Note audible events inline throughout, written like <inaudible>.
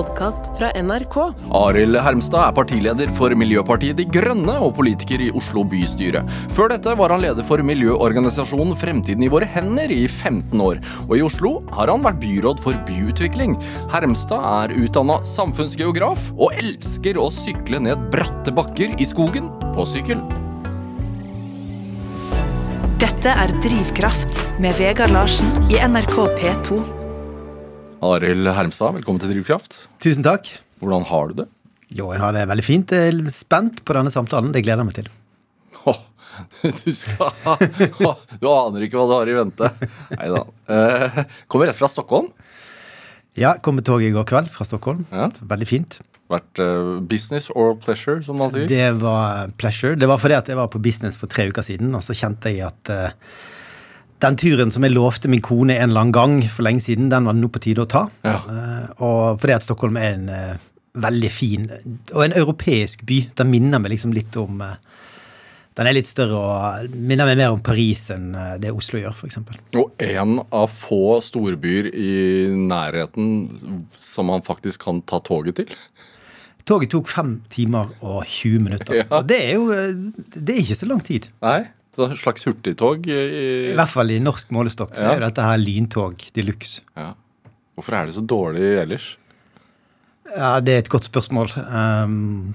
podkast fra NRK. Arild Hermstad er partileder for Miljøpartiet De Grønne og politiker i Oslo bystyre. Før dette var han leder for miljøorganisasjonen Fremtiden i våre hender i 15 år. Og i Oslo har han vært byråd for byutvikling. Hermstad er utdanna samfunnsgeograf og elsker å sykle ned bratte bakker i skogen på sykkel. Dette er Drivkraft med Vegard Larsen i NRK P2. Arild Hermstad, velkommen til Drivkraft. Tusen takk. Hvordan har du det? Jo, jeg har det veldig fint. Jeg er spent på denne samtalen. Det gleder jeg meg til. Åh, du skal Du aner ikke hva du har i vente. Nei da. Eh, kommer rett fra Stockholm. Ja, kom med toget i går kveld fra Stockholm. Ja. Veldig fint. Vært eh, business or pleasure, som man sier. Det var pleasure. Det var fordi at jeg var på business for tre uker siden, og så kjente jeg at eh, den turen som jeg lovte min kone en eller annen gang for lenge siden, den var det nå på tide å ta. Ja. Uh, og fordi at Stockholm er en uh, veldig fin og en europeisk by. Den minner meg liksom litt om uh, Den er litt større og minner meg mer om Paris enn det Oslo gjør, f.eks. Og en av få storbyer i nærheten som man faktisk kan ta toget til. Toget tok fem timer og 20 minutter. Ja. Og det er jo Det er ikke så lang tid. Nei, et slags hurtigtog. I I, hvert fall i norsk målestokk så Ja. er dette her lyntog de luxe. ja. Hvorfor er det så dårlig ellers? Ja, det er et godt spørsmål. Um,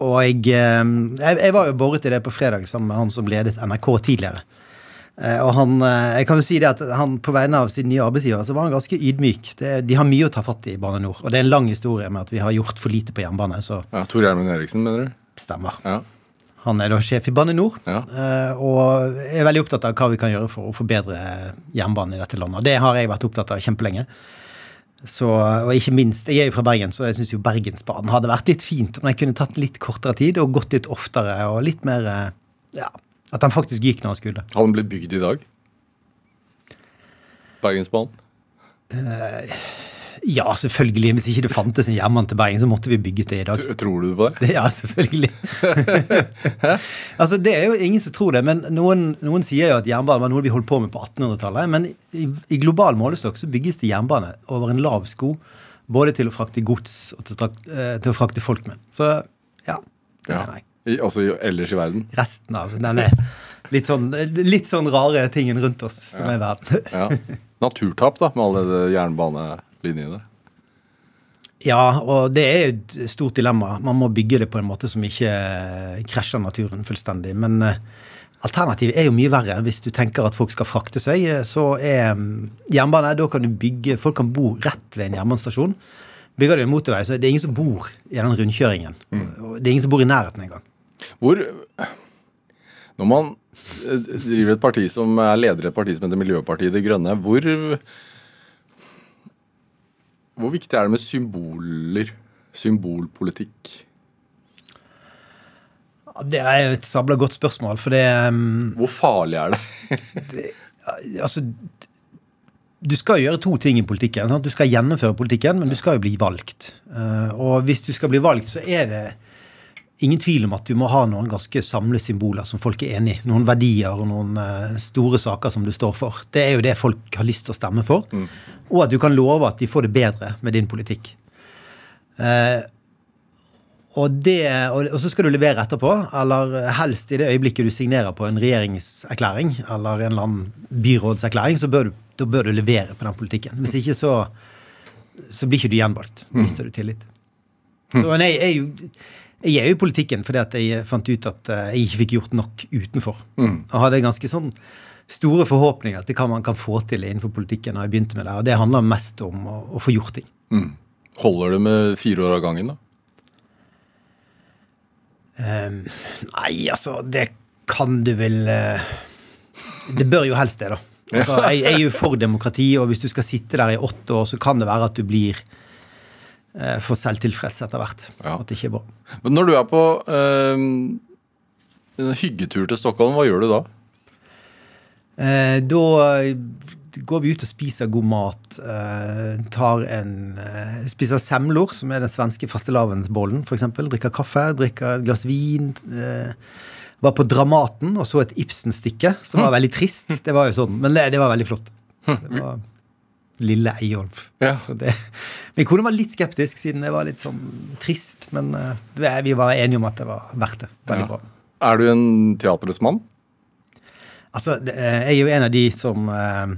og jeg, um, jeg Jeg var jo boret i det på fredag sammen med han som ledet NRK tidligere. Eh, og han, eh, jeg kan jo si det at han På vegne av sin nye arbeidsgiver så var han ganske ydmyk. Det, de har mye å ta fatt i i Bane NOR. Og det er en lang historie med at vi har gjort for lite på jernbane. Så Ja, Tor Gjermund Eriksen, mener du? stemmer. Ja. Han er da sjef i Bane NOR. Ja. eh, og er veldig opptatt av hva vi kan gjøre for å forbedre jernbanen i dette landet. Og det har jeg vært opptatt av kjempelenge. Så, og ikke minst, Jeg er jo fra Bergen, så jeg syns Bergensbanen hadde vært litt fint om den kunne tatt litt kortere tid og gått litt oftere og litt mer eh, ja, At den faktisk gikk når den skulle. Hadde den blitt bygd i dag? Bergensbanen? Ja, selvfølgelig. Hvis ikke det fantes en jernbane til Bergen, så måtte vi bygget det i dag. Tror du på det? Det, ja, selvfølgelig. <laughs> altså, Det er jo ingen som tror det, men noen, noen sier jo at jernbane var noe vi holdt på med på 1800-tallet. Men i, i global målestokk så bygges det jernbane over en lav sko. Både til å frakte gods og til, eh, til å frakte folk med. Så ja, det Ja. mener jeg. I, altså ellers i verden? Resten av den er litt sånn, litt sånn rare tingen rundt oss som er verden. Ja. Naturtap, da, med alle i det? Ja, og det er et stort dilemma. Man må bygge det på en måte som ikke eh, krasjer naturen fullstendig. Men eh, alternativet er jo mye verre. Hvis du tenker at folk skal frakte seg, eh, så er mm, jernbane Da kan du bygge Folk kan bo rett ved en jernbanestasjon. Bygger du en motorvei, så er det ingen som bor i den rundkjøringen. Mm. Det er ingen som bor i nærheten engang. Hvor Når man driver et parti som er leder i et parti som heter Miljøpartiet De Grønne, hvor Hvor viktig er det med symboler? Symbolpolitikk? Det er et sabla godt spørsmål, for det um, Hvor farlig er det? <laughs> Altså du skal gjøre to ting i politikken. Sant? Du skal gjennomføre politikken, men du skal jo bli valgt. Uh, og hvis du skal bli valgt, så er det ingen tvil om at du må ha noen ganske samlede symboler som folk er enig i. Noen verdier og noen eh, store saker som du står for. Det er jo det folk har lyst til å stemme for. Og at du kan love at de får det bedre med din politikk. Eh, og, det, og, og så skal du levere etterpå, eller helst i det øyeblikket du signerer på en regjeringserklæring eller en eller annen byrådserklæring, så bør du, da bør du levere på den politikken. Hvis ikke så, så blir ikke du gjenvalgt. Mister du tillit. Så nei, jeg, er jo, jeg er jo i politikken fordi at jeg fant ut at eh, jeg ikke fikk gjort nok utenfor. Og hadde ganske sånn store forhåpninger til hva man kan få til innenfor politikken. når jeg begynte med det, Og det handler mest om å, å få gjort ting. Holder det med fire år av gangen, da? Um, nei, altså, det kan du vel uh, Det bør jo helst det, da. Altså, jeg, jeg er jo for demokrati, og hvis du skal sitte der i åtte år, så kan det være at du blir for selvtilfreds etter hvert. Ja. At det ikke er bra. Men når du er på eh, en hyggetur til Stockholm, hva gjør du da? Eh, da går vi ut og spiser god mat. Eh, tar en eh, Spiser semlor, som er den svenske fastelavnsbollen, f.eks. Drikker kaffe, drikker et glass vin. Eh, var på Dramaten og så et Ibsen-stykke, som var veldig trist. Det var jo sånn, Men det, det var veldig flott. Det var Lille Eyolf. Ja. Det, Min kone var litt skeptisk, siden det var litt sånn trist. Men uh, vi var enige om at det var verdt det. Veldig Ja. bra. Er du en teatrets mann? Altså, det, eh, jeg er jo en av de som uh,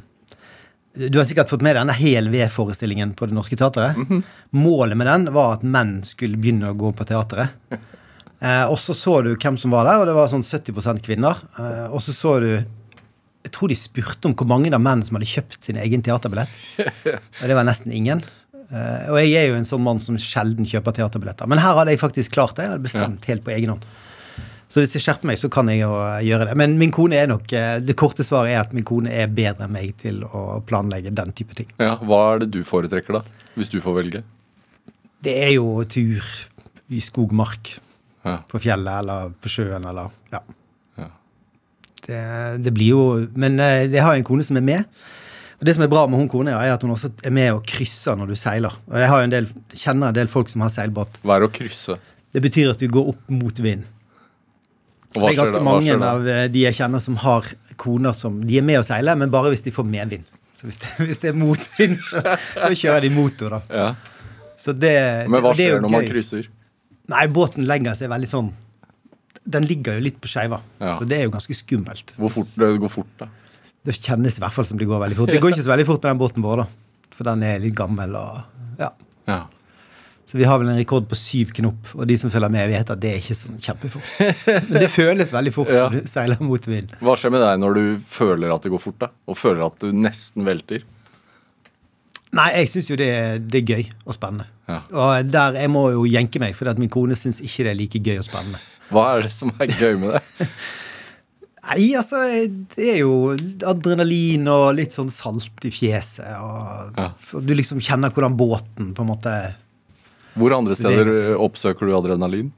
Du har sikkert fått med deg denne Hel ved-forestillingen på Det Norske Teatret. Målet med den var at menn skulle begynne å gå på teatret. Eh, og så så du hvem som var der, og det var sånn 70 kvinner. Eh, og så så du Jeg tror de spurte om hvor mange av menn som hadde kjøpt sin egen teaterbillett. Og det var nesten ingen. Eh, og jeg er jo en sånn mann som sjelden kjøper teaterbilletter. Men her hadde jeg faktisk klart det. Jeg hadde bestemt helt på egen hånd. Så hvis jeg skjerper meg, så kan jeg jo eh, gjøre det. Men min kone er nok eh, Det korte svaret er at min kone er bedre enn meg til å planlegge den type ting. Ja, Hva er det du foretrekker, da? Hvis du får velge? Det er jo tur i skogmark. Ja. På fjellet eller på sjøen eller Ja. Det, det blir jo Men eh, jeg har en kone som er med. Og Det som er bra med hun kona, er at hun også er med og krysser når du seiler. Og Jeg har en del, kjenner en del folk som har seilbåt. Hva er å krysse? Det betyr at du går opp mot vind. Og hva det er ganske mange av eh, de jeg kjenner som har koner som De er med og seiler, men bare hvis de får medvind. Så hvis det, <laughs> hvis det er motvind, så, så kjører de motor, da. Ja. Så det, Men hva det er skjer når man krysser? Nei, båten legger seg veldig sånn Den ligger jo litt på skeiva. Ja. Så det er jo ganske skummelt. Hvor fort det går fort, da? Det kjennes i hvert fall som det går veldig fort. Det går ikke så veldig fort med den båten vår, da. For den er litt gammel og Ja. Ja. Så vi har vel en rekord på syv knop, og de som følger med, vet at det er ikke sånn kjempefort. Men det føles veldig fort Ja. når du seiler mot vind. Hva skjer med deg når du føler at det går fort, da? Og føler at du nesten velter? Nei, jeg syns jo det, er- det er gøy og spennende. Ja. Og der jeg må jo jenke meg, for min kone syns ikke det er like gøy og spennende. Hva er det som er gøy med det? <laughs> Nei, altså, det er jo adrenalin og litt sånn salt i fjeset. Og, Ja. Så du liksom kjenner hvordan båten på en måte Hvor andre steder oppsøker du adrenalin?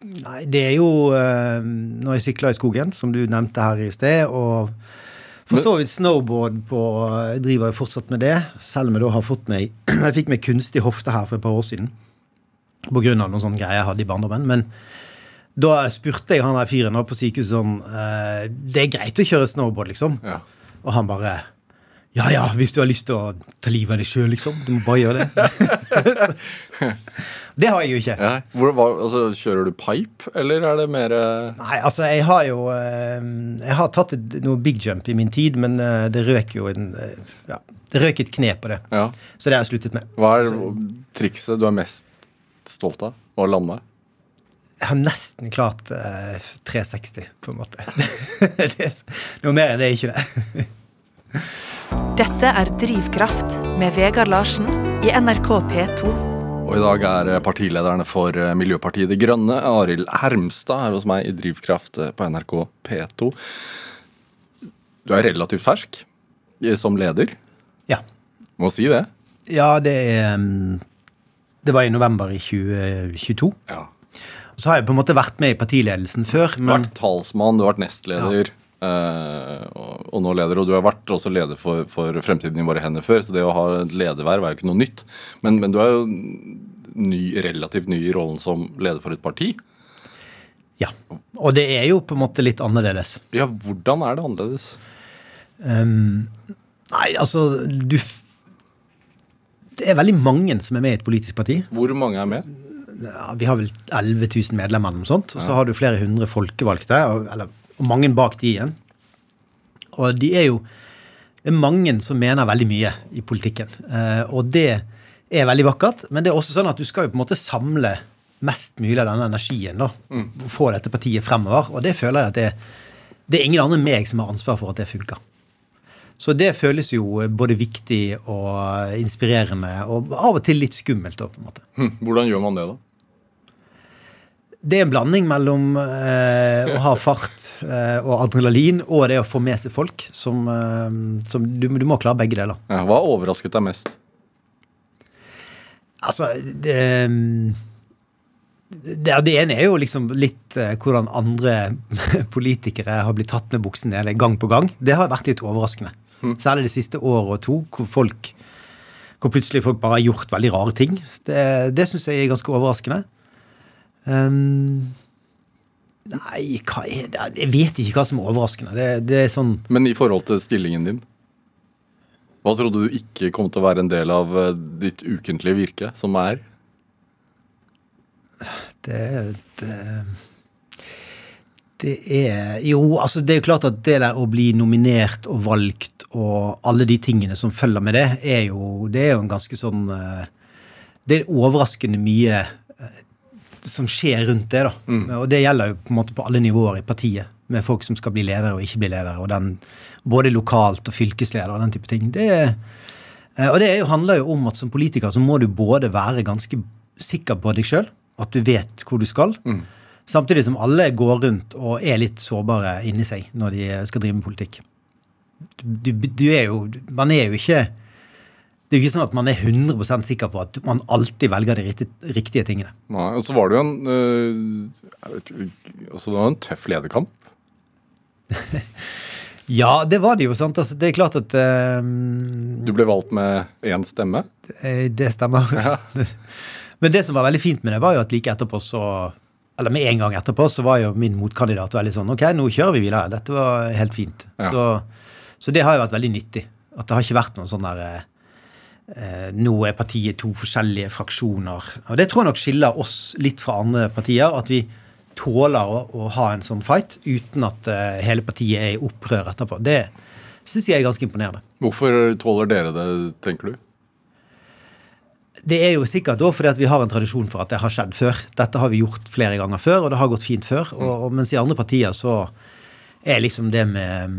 Nei, det er jo eh, når jeg sykler i skogen, som du nevnte her i sted. Og for så vidt snowboard på Jeg driver jo fortsatt med det, selv om jeg da har fått meg <clears throat> Jeg fikk meg kunstig hofte her for et par år siden. På grunn av noen sånne greier jeg hadde i barndommen. Men da spurte jeg han der fyren på sykehuset sånn eh, Det er greit å kjøre snowboard, liksom? Ja. Og han bare Ja ja, hvis du har lyst til å ta livet av deg sjøl, liksom. Du må bare gjøre det. <laughs> det har jeg jo ikke. Ja. Hvor, hva, altså, kjører du pipe, eller er det mer eh, Nei, altså, jeg har jo eh, Jeg har tatt noe big jump i min tid, men eh, det røk jo en Ja, det røk et kne på det. Ja. Så det har jeg sluttet med. Hva er trikset du er mest stolt av å lande? Jeg har nesten klart eh, 360, på en måte. <laughs> det er, noe mer enn det er ikke det. <laughs> Dette er Drivkraft med Vegard Larsen i NRK P2. Og i dag er eh, partilederne for eh, Miljøpartiet De Grønne, Arild Hermstad, her hos meg i Drivkraft eh, på NRK P2. Du er relativt fersk som leder. Ja. Må si det. ja, det er mm, Det var i november i 2022. Ja. Så har jeg på en måte vært med i partiledelsen før, Du har vært talsmann, du har vært nestleder. eh, og, og nå leder, og du har vært også leder for, for Fremtiden i våre hender før, så det å ha et lederverv er jo ikke noe nytt. Men, men du er jo ny, relativt ny i rollen som leder for et parti. ja. Og det er jo på en måte litt annerledes. Ja, hvordan er det annerledes? Um, nei, altså du Det er veldig mange som er med i et politisk parti. Hvor mange er med? Vi har vel 11 000 medlemmer eller noe sånt. Og så har du flere hundre folkevalgte, og, eller, og mange bak de igjen. Og de er jo Det er mange som mener veldig mye i politikken. Eh, og det er veldig vakkert, men det er også sånn at du skal jo på en måte samle mest mulig av denne energien. da, mm. Få dette partiet fremover. Og det føler jeg at det, det er ingen andre enn meg som har ansvar for at det funker. Så det føles jo både viktig og inspirerende, og av og til litt skummelt. da, på en måte. Hm, hvordan gjør man det, da? Det er en blanding mellom eh, å ha fart eh, og adrenalin og det å få med seg folk. Som, eh, som du, du må klare begge deler. Ja, hva overrasket deg mest? Altså, det, det, det ene er jo liksom litt eh, hvordan andre <laughs> politikere har blitt tatt med buksen eller gang på gang. Det har vært litt overraskende. Særlig det siste året og to, hvor folk hvor plutselig folk bare har gjort veldig rare ting. Det, det syns jeg er ganske overraskende. Um, nei, hva er det Jeg vet ikke hva som er overraskende. Det, det er sånn Men i forhold til stillingen din? Hva trodde du ikke kom til å være en del av eh, ditt ukentlige virke, som er? Det, det, det er Jo, altså det er jo klart at det der å bli nominert og valgt og alle de tingene som følger med det, er jo, det er jo en ganske sånn eh, Det er overraskende mye som skjer rundt det. da. Mm. Og det gjelder jo på en måte på alle nivåer i partiet. Med folk som skal bli ledere og ikke bli ledere. og den, Både lokalt og fylkesleder og den type ting. Det, eh, og det handler jo om at som politiker så må du både være ganske sikker på deg sjøl, at du vet hvor du skal. Mm. Samtidig som alle går rundt og er litt sårbare inni seg når de skal drive med politikk. Du, du er jo Man er jo ikke det er jo ikke sånn at man er 100% sikker på at man alltid velger de riktige, riktige tingene. Nei, og så var det jo en, øh, altså det var en tøff lederkamp. <laughs> ja, det var det jo. sant? Altså, det er klart at øh, Du ble valgt med én stemme? Det, det stemmer. <laughs> Ja. <laughs> Men det som var veldig fint med det, var jo at like etterpå så eller med en gang etterpå så var jo min motkandidat veldig sånn OK, nå kjører vi videre. Dette var helt fint. Ja. Så, så, det har jo vært veldig nyttig. At det har ikke vært noen sånn der eh, eh, Nå er partiet to forskjellige fraksjoner. Og det tror jeg nok skiller oss litt fra andre partier. At vi tåler å, å ha en sånn fight uten at eh, hele partiet er i opprør etterpå. Det syns jeg er ganske imponerende. Hvorfor tåler dere det, tenker du? Det er jo sikkert da fordi at vi har en tradisjon for at det har skjedd før. Dette har vi gjort flere ganger før, og det har gått fint før. Og, og mens i andre partier så er liksom det med mm,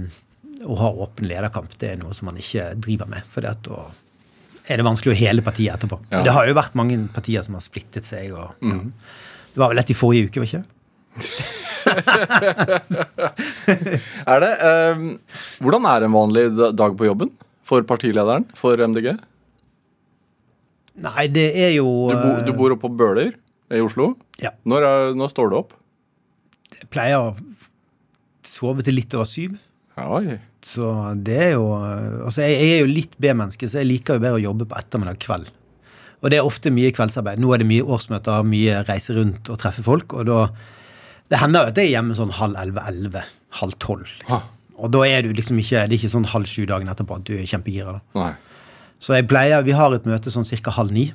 å ha åpen lederkamp det er noe som man ikke driver med. For da er det vanskelig å hele partiet etterpå. Ja. Det har jo vært mange partier som har splittet seg. og mm. Det var vel lett i forrige uke, var ikke det? <laughs> er det? Um, hvordan er en vanlig dag på jobben for partilederen for MDG? Nei, det er jo Du, bo, du bor oppe på Bøler i Oslo? Ja. Når, er, når står du opp? Jeg pleier å sove til litt over syv. Oi. Så det er jo Altså, jeg, jeg er jo litt B-menneske, så jeg liker jo bedre å jobbe på ettermiddag kveld. Og det er ofte mye kveldsarbeid. Nå er det mye årsmøter, mye reise rundt og treffe folk. Og da Det hender jo at jeg er hjemme sånn halv elleve-elleve, halv tolv. Liksom. Og da er du liksom ikke Det er ikke sånn halv sju dagen etterpå at du er kjempegira. Nei. Så jeg pleier, Vi har et møte sånn ca. halv ni.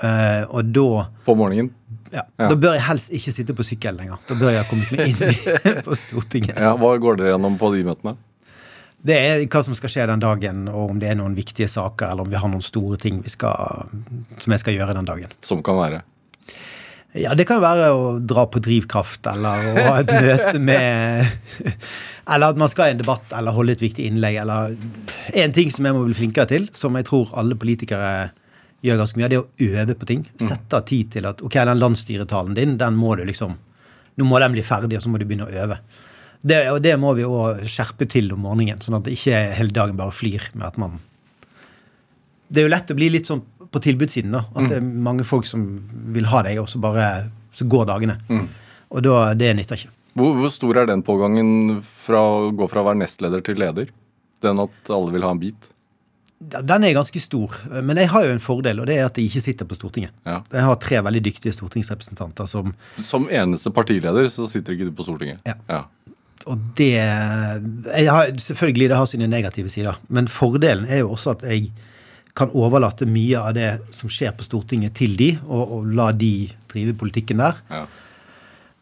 Uh, og da På morgenen? Ja, ja, Da bør jeg helst ikke sitte på sykkel lenger. Da bør jeg ha kommet meg inn <laughs> på Stortinget. Ja, Hva går dere gjennom på de møtene? Det er hva som skal skje den dagen, og om det er noen viktige saker, eller om vi har noen store ting skal, som jeg skal gjøre den dagen. Som kan være? Ja, det kan være å dra på drivkraft, eller å ha et møte med Eller at man skal i en debatt eller holde et viktig innlegg, eller En ting som jeg må bli flinkere til, som jeg tror alle politikere gjør ganske mye, det er å øve på ting. Mm. Sette av tid til at ok, den landsstyretalen din, den må du liksom Nå må den bli ferdig, og så må du begynne å øve. Det, og det må vi òg skjerpe til om morgenen, sånn at det ikke hele dagen bare flyr med at man Det er jo lett å bli litt sånn på tilbudssiden, da. At mm. det er mange folk som vil ha deg, og så bare så går dagene. Mm. Og da, det nytter ikke. Hvor, hvor, stor er den pågangen fra å gå fra å være nestleder til leder? Den at alle vil ha en bit? Den er ganske stor. Men jeg har jo en fordel, og det er at jeg ikke sitter på Stortinget. Ja. Jeg har tre veldig dyktige stortingsrepresentanter som Som eneste partileder så sitter ikke du på Stortinget? Ja. ja. Og det har, Selvfølgelig, det har sine negative sider. Men fordelen er jo også at jeg kan overlate mye av det som skjer på Stortinget, til de, og, og la de drive politikken der. Ja.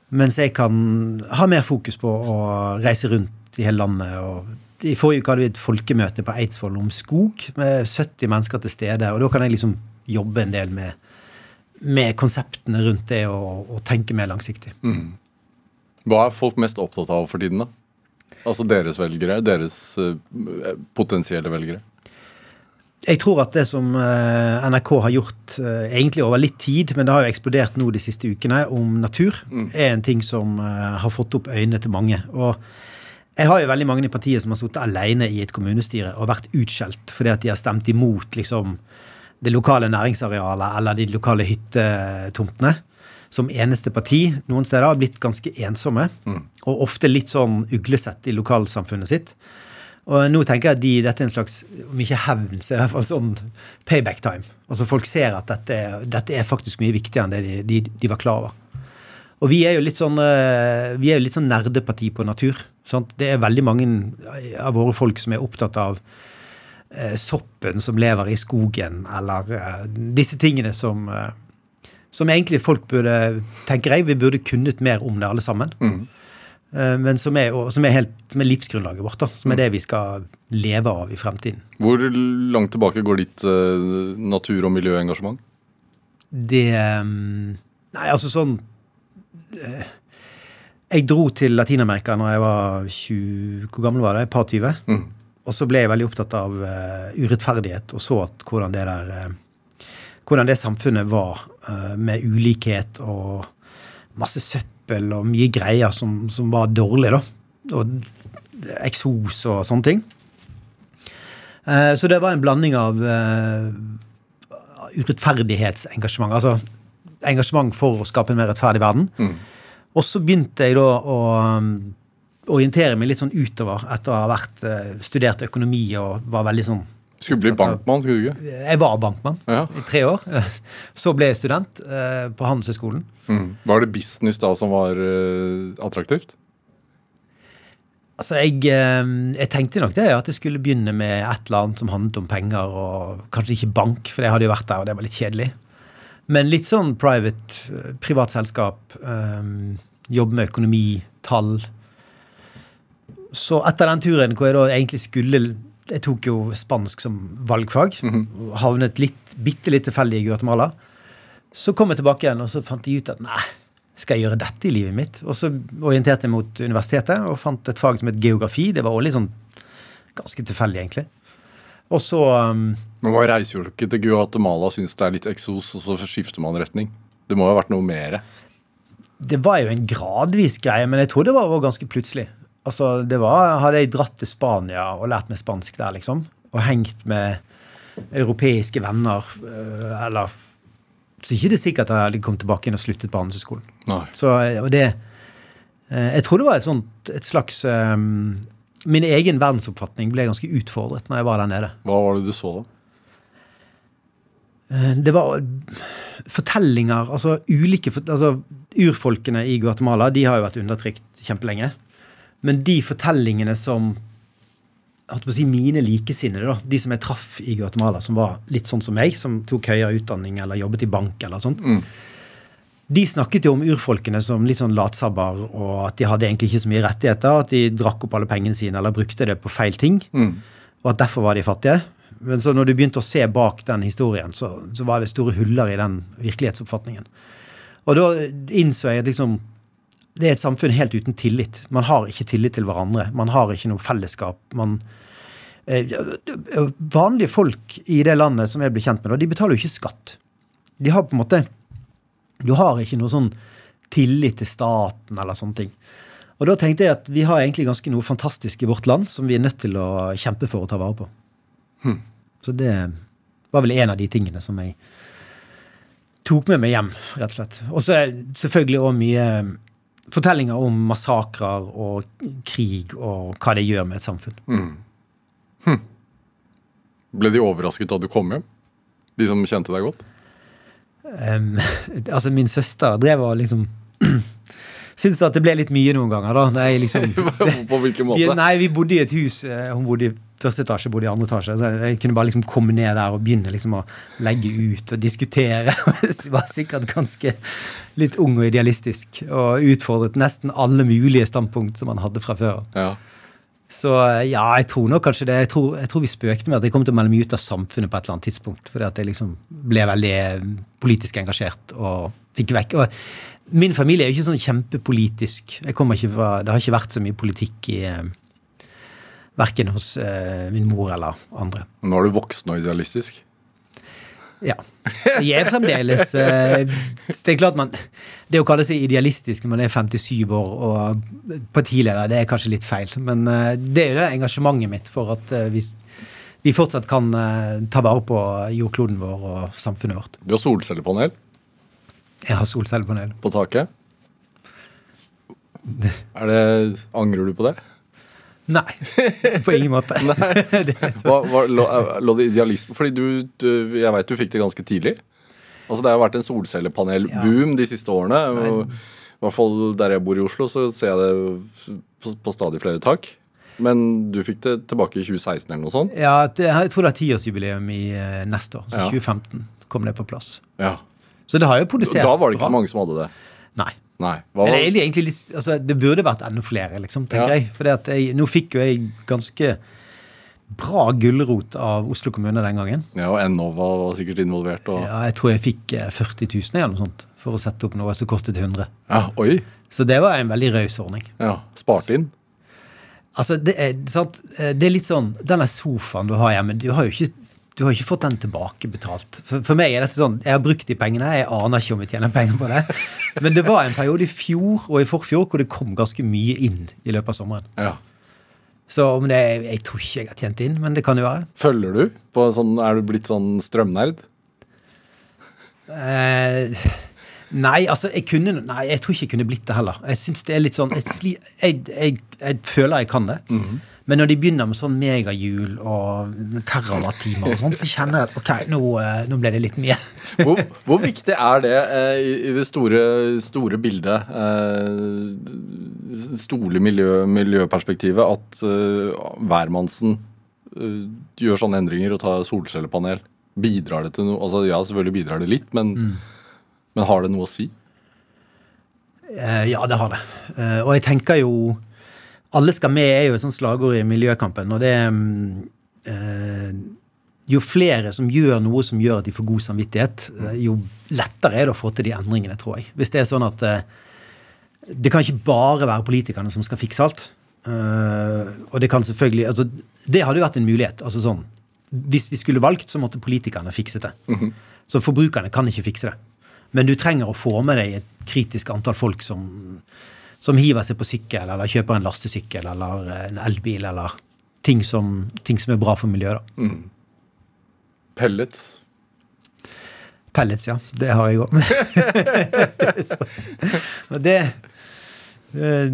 Mens jeg kan ha mer fokus på å reise rundt i hele landet. og I forrige uke hadde vi et folkemøte på Eidsvoll om skog med 70 mennesker til stede. og Da kan jeg liksom jobbe en del med, med konseptene rundt det og, og tenke mer langsiktig. Mm. Hva er folk mest opptatt av for tiden, da? Altså deres velgere? Deres uh, potensielle velgere? Jeg tror at det som eh, NRK har gjort eh, egentlig over litt tid, men det har jo eksplodert nå de siste ukene, om natur, mm. er en ting som eh, har fått opp øynene til mange. Og jeg har jo veldig mange i partiet som har sittet alene i et kommunestyre og vært utskjelt fordi at de har stemt imot liksom, det lokale næringsarealet eller de lokale hyttetomtene. Som eneste parti noen steder har blitt ganske ensomme. Mm. Og ofte litt sånn uglesett i lokalsamfunnet sitt. Og nå tenker jeg at de, dette er en slags, om ikke hevn, så i hvert fall sånn payback time. Altså Folk ser at dette, dette er faktisk mye viktigere enn det de, de, de, var klar over. Og vi er jo litt sånn eh, vi er jo litt sånn nerdeparti på natur. Sant? Det er veldig mange av våre folk som er opptatt av eh, soppen som lever i skogen, eller eh, disse tingene som eh, som egentlig folk burde, tenker jeg, vi burde kunnet mer om det alle sammen. Mm. Eh, Men som er, som er helt med livsgrunnlaget vårt, da. Som er det vi skal leve av i fremtiden. Hvor langt tilbake går ditt uh, natur- og miljøengasjement? Det um, Nei, altså sånn uh, Jeg dro til Latin-Amerika når jeg var 20 Hvor gammel var jeg? Et par 20. Mm. Og så ble jeg veldig opptatt av uh, urettferdighet, og så at hvordan det der Hvordan det samfunnet var med ulikhet og masse søppel og mye greier som, som var dårlig, da. Og eksos og sånne ting. Eh, så det var en blanding av eh, urettferdighetsengasjement. Altså engasjement for å skape en mer rettferdig verden. Mm. Og så begynte jeg da å um, orientere meg litt sånn utover etter å ha vært, eh, studert økonomi og var veldig sånn Skulle bli bankmann, skulle du ikke? Jeg var bankmann Ja. i tre år. <laughs> Så ble jeg student eh, på Handelshøyskolen. Mm. Var det business da som var eh, attraktivt? Altså, jeg, eh, jeg tenkte nok det, at jeg skulle begynne med et eller annet som handlet om penger, og kanskje ikke bank, for jeg hadde jo vært der, og det var litt kjedelig. Men litt sånn private, privat selskap, eh, jobbe med økonomi, tall. Så etter den turen hvor jeg da egentlig skulle Jeg tok jo spansk som valgfag. Havnet litt, bitte litt tilfeldig i Guatemala. Så kom jeg tilbake igjen, og så fant jeg ut at nei, skal jeg gjøre dette i livet mitt? Og så orienterte jeg mot universitetet og fant et fag som het geografi. Det var også litt sånn ganske tilfeldig, egentlig. Og så um, Men Man reiser jo ikke til Guatemala syns det er litt eksos, og så skifter man retning. Det må jo ha vært noe mer. Det var jo en gradvis greie, men jeg tror det var ganske plutselig. Altså, det var, Hadde jeg dratt til Spania og lært meg spansk der, liksom, og hengt med europeiske venner, øh, eller Så ikke det er sikkert at jeg kommet tilbake inn og sluttet på Handelshøyskolen. Nei. Så, og det eh, Jeg tror det var et sånt et slags um, Min egen verdensoppfatning ble ganske utfordret når jeg var der nede. Hva var det du så da? Eh, Det var fortellinger Altså ulike altså, Urfolkene i Guatemala de har jo vært undertrykt kjempelenge. Men de fortellingene som holdt på å si mine likesinnede, da, de som jeg traff i Guatemala, som var litt sånn som meg, som tok høyere utdanning eller jobbet i bank eller sånt, Mm. de snakket jo om urfolkene som litt sånn latsabber, og at de hadde egentlig ikke så mye rettigheter, at de drakk opp alle pengene sine eller brukte det på feil ting, Mm. og at derfor var de fattige. Men så når du begynte å se bak den historien, så, så var det store huller i den virkelighetsoppfatningen. Og da innså jeg at liksom det er et samfunn helt uten tillit. Man har ikke tillit til hverandre. Man har ikke noe fellesskap. Man, eh, vanlige folk i det landet som jeg ble kjent med, de betaler jo ikke skatt. De har på en måte Du har ikke noe sånn tillit til staten eller sånne ting. Og da tenkte jeg at vi har egentlig ganske noe fantastisk i vårt land som vi er nødt til å kjempe for å ta vare på. Så det var vel en av de tingene som jeg tok med meg hjem, rett og slett. Og så selvfølgelig òg mye fortellinger om massakrer og krig og hva det gjør med et samfunn. Mm. Hm. Ble de overrasket da du kom hjem? De som kjente deg godt? Um, <laughs> altså, min søster drev og liksom <clears throat> Syns at det ble litt mye noen ganger, da. Nei, liksom, det, <laughs> På hvilken vi, måte? Nei, vi bodde i et hus. eh, Hun bodde i første etasje, bodde i andre etasje. Så jeg kunne bare liksom komme ned der og begynne liksom å legge ut og diskutere. <laughs> Jeg var sikkert ganske litt ung og idealistisk og utfordret nesten alle mulige standpunkt som man hadde fra før. Ja. Så ja, jeg tror nok kanskje det. Jeg tror, jeg tror vi spøkte med at jeg kom til å melde meg ut av samfunnet på et eller annet tidspunkt. Fordi at jeg liksom ble veldig eh, politisk engasjert og fikk vekk. Og min familie er jo ikke sånn kjempepolitisk. Jeg kommer ikke fra, Det har ikke vært så mye politikk i eh, Verken hos eh, min mor eller andre. Nå er du voksen og idealistisk. Ja. Jeg er fremdeles eh, Det er klart man Det å kalle seg idealistisk når man er 57 år og partileder, det er kanskje litt feil. Men eh, det er jo det engasjementet mitt for at eh, vi, vi fortsatt kan eh, ta vare på jordkloden vår og samfunnet vårt. Du har solcellepanel Jeg har solcellepanel. på taket. Er det, angrer du på det? Nei, <laughs> på ingen måte. <laughs> det er så. Hva, hva, lå, lå det idealisme Fordi du, du Jeg veit du fikk det ganske tidlig. Altså Det har vært en solcellepanelboom de siste årene. Og, I hvert fall der jeg bor i Oslo, så ser jeg det på, på stadig flere tak. Men du fikk det tilbake i 2016 eller noe sånt? Ja, jeg tror det er tiårsjubileum i eh, neste år. Så Ja. 2015 kom det på plass. Ja. Så det har jo produsert Da var det ikke bra. så mange som hadde det. Nei. Nei. Hva var, det, egentlig litt, altså, det burde vært enda flere, liksom, tenker Ja. jeg. For nå fikk jo jeg ganske bra gulrot av Oslo kommune den gangen. ja, og Enova var sikkert involvert. Og, Ja, jeg tror jeg fikk eh, 40 000 eller noe sånt for å sette opp noe som kostet 100. ja, oi. Så det var en veldig raus ordning. Ja, Spart inn. Altså, det er, sant? eh, det er litt sånn Denne sofaen du har hjemme, du har jo ikke, du har ikke fått den tilbakebetalt. For, for meg er dette sånn Jeg har brukt de pengene, jeg aner ikke om jeg tjener penger på det. Men det var en periode i fjor og i forfjor hvor det kom ganske mye inn i løpet av sommeren. Ja. Så om det, jeg tror ikke jeg har tjent inn, men det kan jo være. Følger du? På sånn, er du blitt sånn strømnerd? Eh, nei, altså jeg kunne Nei, jeg tror ikke jeg kunne blitt det heller. Jeg synes det er litt sånn Jeg, jeg, jeg, jeg føler jeg kan det. Men når de begynner med sånn megahjul og terawattimer og sånn, så kjenner jeg at ok, nå, eh, nå ble det litt mye. <laughs> Hvor, hvor viktig er det eh, i, det store, store bildet, eh, store miljø, miljøperspektivet, at eh, hvermannsen eh, gjør sånne endringer og tar solcellepanel? Bidrar det til noe? Altså Ja, selvfølgelig bidrar det litt, men, men har det noe å si? Eh, ja, det har det. Eh, og jeg tenker jo Alle skal med er jo et sånt slagord i miljøkampen, og det mm, eh, Jo flere som gjør noe som gjør at de får god samvittighet, eh, jo lettere er det å få til de endringene, tror jeg. Hvis det er sånn at eh, det kan ikke bare være politikerne som skal fikse alt. Eh, og det kan selvfølgelig altså, Det hadde jo vært en mulighet. altså sånn, Hvis vi skulle valgt, så måtte politikerne fikse det. Så forbrukerne kan ikke fikse det. Men du trenger å få med deg et kritisk antall folk som, som hiver seg på sykkel, eller kjøper en lastesykkel eller en elbil, eller ting som, ting som er bra for miljøet. da. Pellets? Pellets, ja. Det har jeg òg. <laughs> Det eh,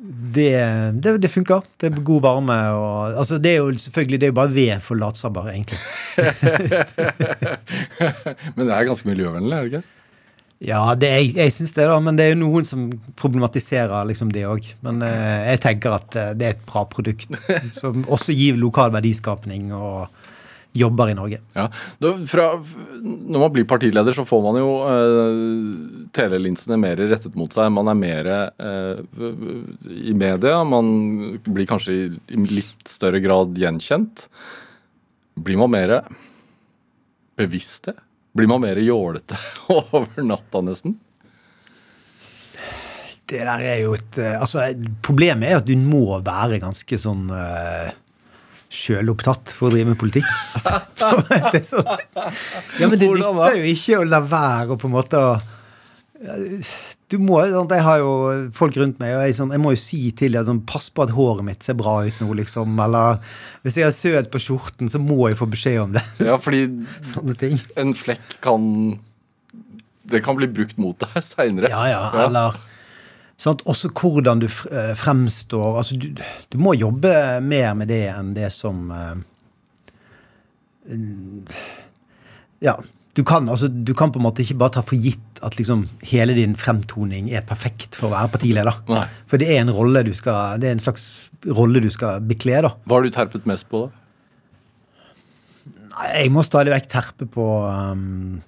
det, det, det funker. Det er god varme. Og, altså det er jo selvfølgelig det er jo bare ved for latsabber, egentlig. <laughs> Men det er ganske miljøvennlig, er det ikke? Ja, det, jeg, jeg syns det, da. Men det er jo noen som problematiserer liksom det òg. Men eh, jeg tenker at eh, det er et bra produkt <laughs> som også gir lokal verdiskapning og jobber i Norge. Ja, da, fra, Når man blir partileder, så får man jo eh, telelinsene mer rettet mot seg. Man er mer eh, i media. Man blir kanskje i, i litt større grad gjenkjent. Blir man mer bevisste? Blir man mer jålete <laughs> over natta, nesten? Det der er jo et eh, Altså, problemet er at du må være ganske sånn uh, sjølopptatt for å drive med politikk. <laughs> Altså, det sånn, ja, men det nytter jo ikke å la være å på en måte å du må, sånn, Jeg har jo folk rundt meg, og jeg, sånn, jeg må jo si til dem sånn, Pass på at håret mitt ser bra ut nå, liksom. Eller hvis jeg har søt på skjorten, så må jeg få beskjed om det. Ja, fordi <laughs> Sånne ting. en flekk kan Det kan bli brukt mot deg seinere. Ja, ja, eller sånn, Også hvordan du eh, fremstår. Altså, du, du må jobbe mer med det enn det som eh, Ja. Du kan, altså, du kan på en måte ikke bare ta for gitt at liksom hele din fremtoning er perfekt for å være partileder. Nei. For det er en rolle du skal, det er en slags rolle du skal bekle. da. Hva har du terpet mest på, da? Nei, Jeg må stadig vekk terpe på um,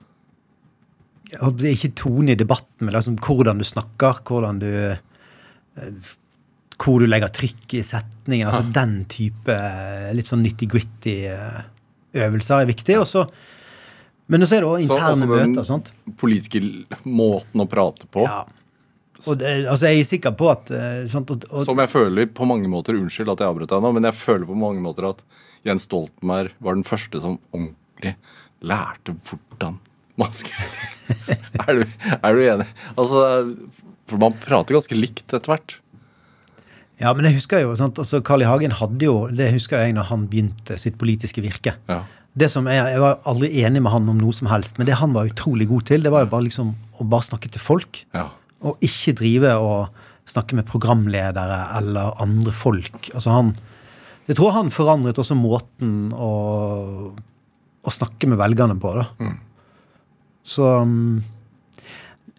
Ikke tone i debatten, men liksom hvordan du snakker, hvordan du uh, Hvor du legger trykk i setningen. altså Den type eh, litt sånn nitty-gritty eh, øvelser er viktig. og så men så er det Så, interne altså, den- møter. sant? Politikermåten å prate på. Ja. Og det, altså Jeg er sikker på at eh, sant? Og, og, Som jeg føler på mange måter Unnskyld at jeg avbrøt deg nå, men jeg føler på mange måter at Jens Stoltenberg var den første som ordentlig lærte hvordan man skal <laughs> er, du, er du enig? Altså, for man prater ganske likt etter hvert. ja, men jeg husker jo, sant? altså Carl I. Hagen hadde jo Det husker jeg når han begynte sitt politiske virke. Ja. Det som jeg, jeg var aldri enig med han om noe som helst, men det han var utrolig god til, det var jo bare liksom å bare snakke til folk. ja. Og ikke drive og snakke med programledere eller andre folk. Altså han Jeg tror han forandret også måten å, å snakke med velgerne på, da. Så mm,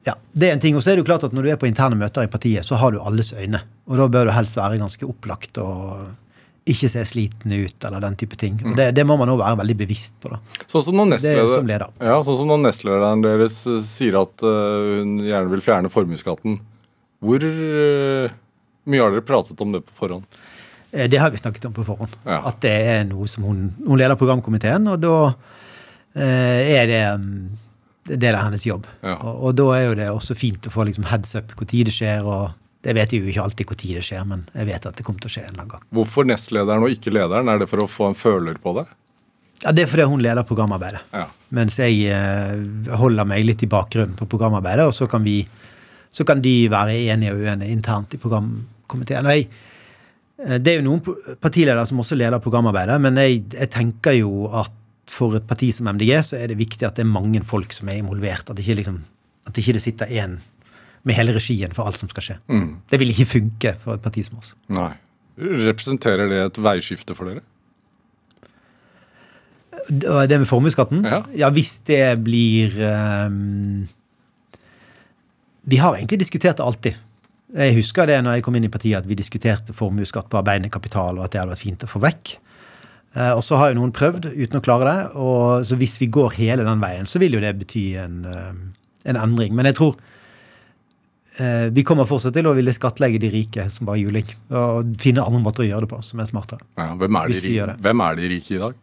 ja, det er en ting. Og så er det jo klart at når du er på interne møter i partiet, så har du alles øyne. Og da bør du helst være ganske opplagt og ikke se sliten ut, eller den type ting. Og det, det må man òg være veldig bevisst på. da. Sånn som når Det er jo som nestleder, ja, sånn nestlederen deres eh, sier at eh, hun gjerne vil fjerne formuesskatten. Hvor eh, mye har dere pratet om det på forhånd? Det har vi snakket om på forhånd. Ja. At det er noe som hun Hun leder programkomiteen, og da er det mm, det er hennes jobb. Ja. Og, og da er jo det også fint å få liksom heads up når det skjer. og Det vet jeg jo ikke alltid når det skjer, men jeg vet at det kommer til å skje en eller annen gang. Hvorfor nestlederen og ikke lederen? Er det for å få en føler på det? Ja, Det er fordi hun leder programarbeidet. Ja. Mens jeg eh, holder meg litt i bakgrunnen på programarbeidet, og så kan, vi, så kan de være enige og uenige internt i programkomiteen. Og jeg, eh, det er jo noen partiledere som også leder programarbeidet, men jeg, jeg tenker jo at for et parti som MDG så er det viktig at det er mange folk som er involvert. At ikke, liksom, at ikke det sitter én med hele regien for alt som skal skje. Mm. Det vil ikke funke for et parti som oss. Nei. Representerer det et veiskifte for dere? Det med formuesskatten? Ja. ja, hvis det blir um... Vi har egentlig diskutert det alltid. Jeg husker det når jeg kom inn i partiet, at vi diskuterte formuesskatt på arbeidende kapital, og at det hadde vært fint å få vekk. Eh, og så har jo noen prøvd uten å klare det. og Så hvis vi går hele den veien, så vil jo det bety en, ehm, en endring. Men jeg tror vi kommer fortsatt til å ville skattlegge de rike som bare juling. Og finne andre måter å gjøre det på som er smartere. Ja, hvem, er de hvem er de rike i dag?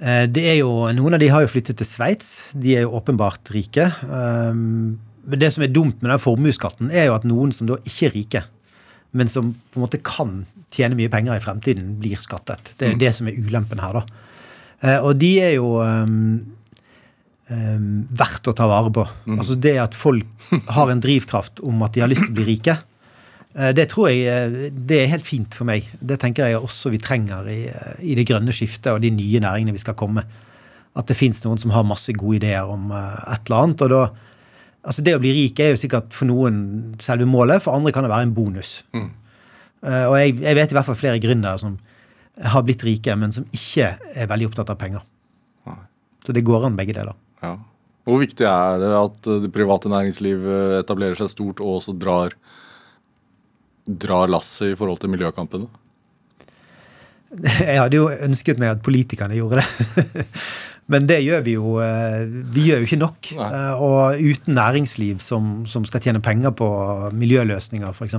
Eh, Det er jo, Noen av de har jo flyttet til Sveits. De er jo åpenbart rike. Um, Men det som er dumt med den formuesskatten, er jo at noen som da ikke er rike, men som på en måte kan tjene mye penger i fremtiden, blir skattet. Det er det som er ulempen her, da. Eh, Og de er jo um, verdt å ta vare på. Altså det at folk har en drivkraft om at de har lyst til å bli rike, eh, det tror jeg eh, det er helt fint for meg. Det tenker jeg også vi trenger i, i det grønne skiftet og de nye næringene vi skal komme. At det fins noen som har masse gode ideer om eh, et eller annet. og da Altså Det å bli rik er jo sikkert for noen selve målet, for andre kan det være en bonus. Eh, og jeg, jeg vet i hvert fall flere gründere som har blitt rike, men som ikke er veldig opptatt av penger. Så det går an begge deler. Ja. Hvor viktig er det at eh, det private næringslivet etablerer seg stort og også drar, drar lasset i forhold til miljøkampene? Jeg hadde jo ønsket meg at politikerne gjorde det. <laughs> Men det gjør vi jo eh, Vi gjør jo ikke nok. Nei. Eh, Og uten næringsliv som, som skal tjene penger på miljøløsninger, f.eks.,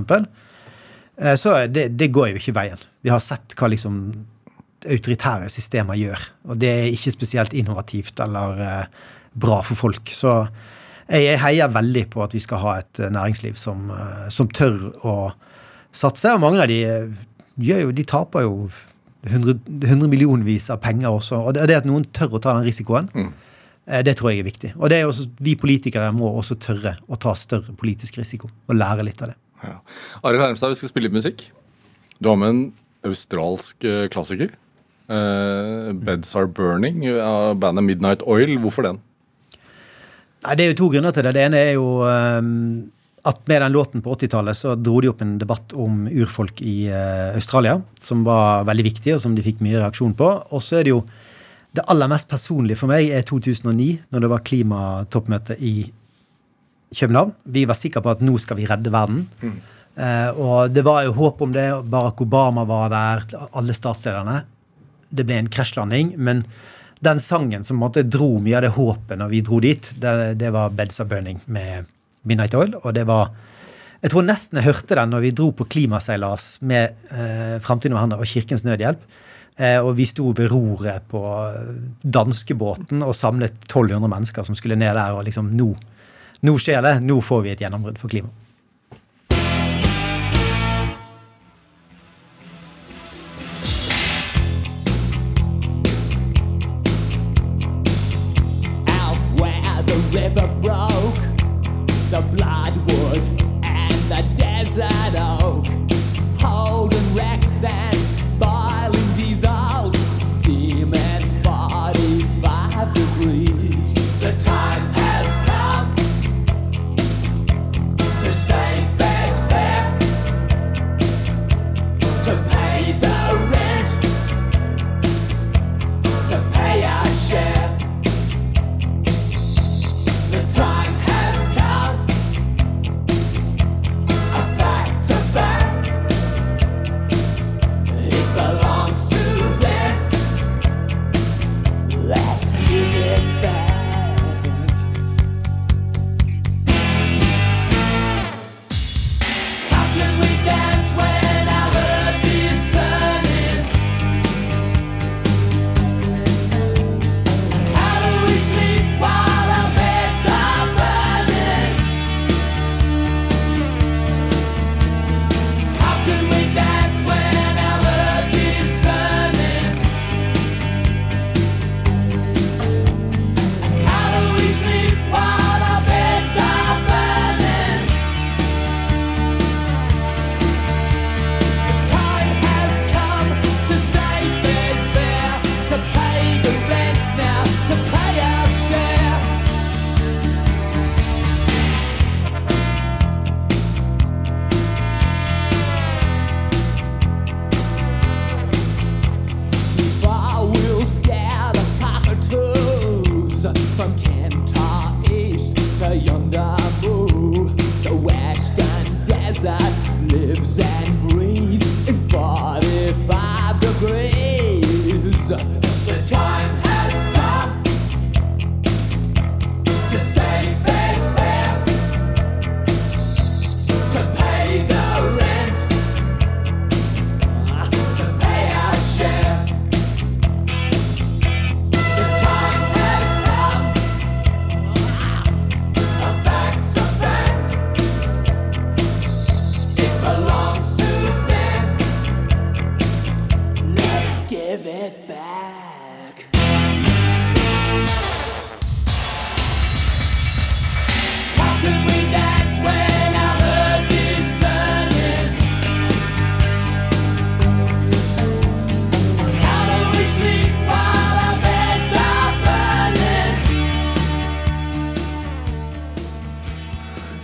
så det, det går jo ikke veien. Vi har sett hva liksom autoritære systemer gjør. Og det er ikke spesielt innovativt eller eh, bra for folk. Så jeg, heier veldig på at vi skal ha et eh, næringsliv som, eh, som tør å satse. Og mange av de gjør jo, de taper jo 100, 100 millionvis av penger også. Og det, det at noen tør å ta den risikoen, mm. det tror jeg er viktig. Og det er også, vi politikere må også tørre å ta større politisk risiko og lære litt av det. Ja. Arild Hermstad, vi skal spille litt musikk. Du har med en australsk klassiker. Eh, 'Beds Are Burning' av bandet Midnight Oil. Hvorfor den? Nei, Det er jo to grunner til det. Det ene er jo ehm, at med den låten på 80-tallet så dro de opp en debatt om urfolk i eh, Australia, som var veldig viktig, og som de fikk mye reaksjon på. Og så er det jo det aller mest personlige for meg er 2009, når det var klimatoppmøte i København. Vi var sikre på at nå skal vi redde verden. Eh, og det var jo håp om det. Barack Obama var der, alle statslederne. Det ble en krasjlanding. Men den sangen som måtte dro mye av det håpet når vi dro dit, det, det var 'Beds Are Burning' med Midnight Oil. Og det var Jeg tror nesten jeg hørte den når vi dro på klimaseilas med eh, Framtiden over og Kirkens Nødhjelp. Eh, og vi sto ved roret på eh, danskebåten og samlet 1200 mennesker som skulle ned der. Og liksom nå, nå skjer det. Nå får vi et gjennombrudd for klimaet.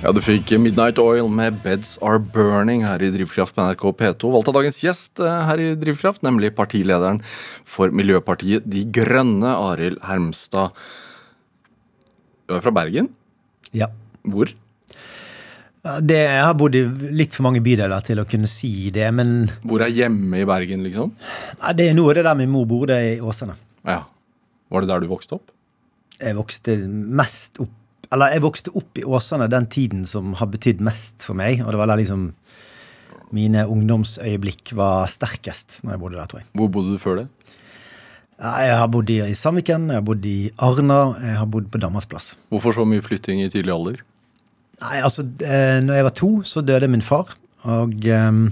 Ja, du fikk Midnight Oil med Beds Are Burning her i Drivkraft på NRK P2. Valgt av dagens gjest eh, her i Drivkraft, nemlig partilederen for Miljøpartiet De Grønne, Arild Hermstad. Du er fra Bergen? Ja. Hvor? Det, jeg har bodd i litt for mange bydeler til å kunne si det, men Hvor er hjemme i Bergen, liksom? nei, det er noe det der min mor bodde i Åsane. Ja. Var det der du vokste opp? Jeg vokste mest opp Eller jeg vokste opp i Åsane den tiden som har betydd mest for meg. Og det var der liksom mine ungdomsøyeblikk var sterkest når jeg bodde der, tror jeg. Hvor bodde du før det? Jeg har bodd i Sandviken, jeg har bodd i Arna, jeg har bodd på Danmarksplass. Hvorfor så mye flytting i tidlig alder? Nei, altså, eh, når jeg var to, så døde min far. Og um,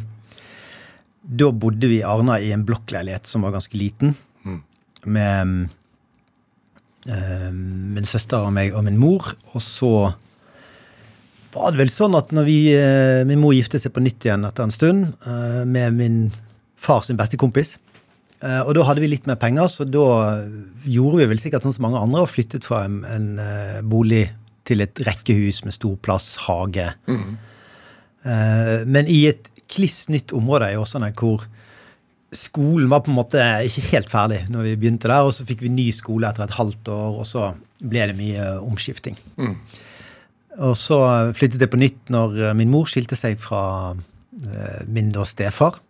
da bodde vi i Arna i en blokkleilighet som var ganske liten. Med eh, min søster og meg og min mor. Og så var det vel sånn at når vi, eh, min mor gifte seg på nytt igjen etter en stund eh, med min far sin beste kompis, eh, og da hadde vi litt mer penger, så da gjorde vi vel sikkert sånn som mange andre og flyttet fra en, en eh, bolig til et rekkehus med stor plass, hage. Eh, men i et kliss nytt område i Åsane hvor skolen var på en måte ikke helt ferdig når vi begynte der, og så fikk vi ny skole etter et halvt år, og så ble det mye omskifting. Og så flyttet jeg på nytt når eh, min mor skilte seg fra eh, min da stefar.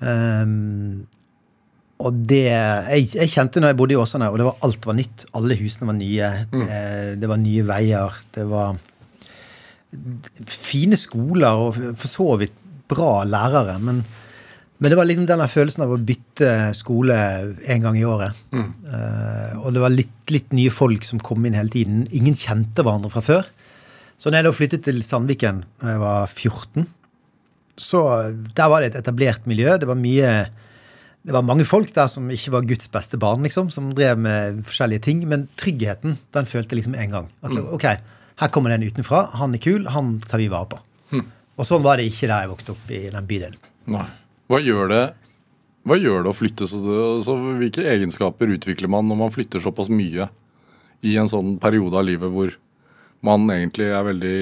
Um, og det jeg, jeg kjente når jeg bodde i Åsane, og det var, alt var nytt. Alle husene var nye. Eh, det var nye veier. Det var fine skoler og for så vidt bra lærere. Men, men det var liksom denne følelsen av å bytte skole en gang i året. Eh, og det var litt, litt nye folk som kom inn hele tiden. Ingen kjente hverandre fra før. Så når jeg da flyttet til Sandviken da jeg var 14, så der var det et etablert miljø. Det var mye det var mange folk der som ikke var Guds beste barn, liksom, som drev med forskjellige ting. Men tryggheten, den følte jeg liksom en gang. At ok, her kommer den utenfra. Han er kul, han tar vi vare på. Og sånn var det ikke der jeg vokste opp i den bydelen. Nei. Hva gjør det Hva gjør det å flytte så, så Hvilke egenskaper utvikler man når man flytter såpass mye i en sånn periode av livet hvor man egentlig er veldig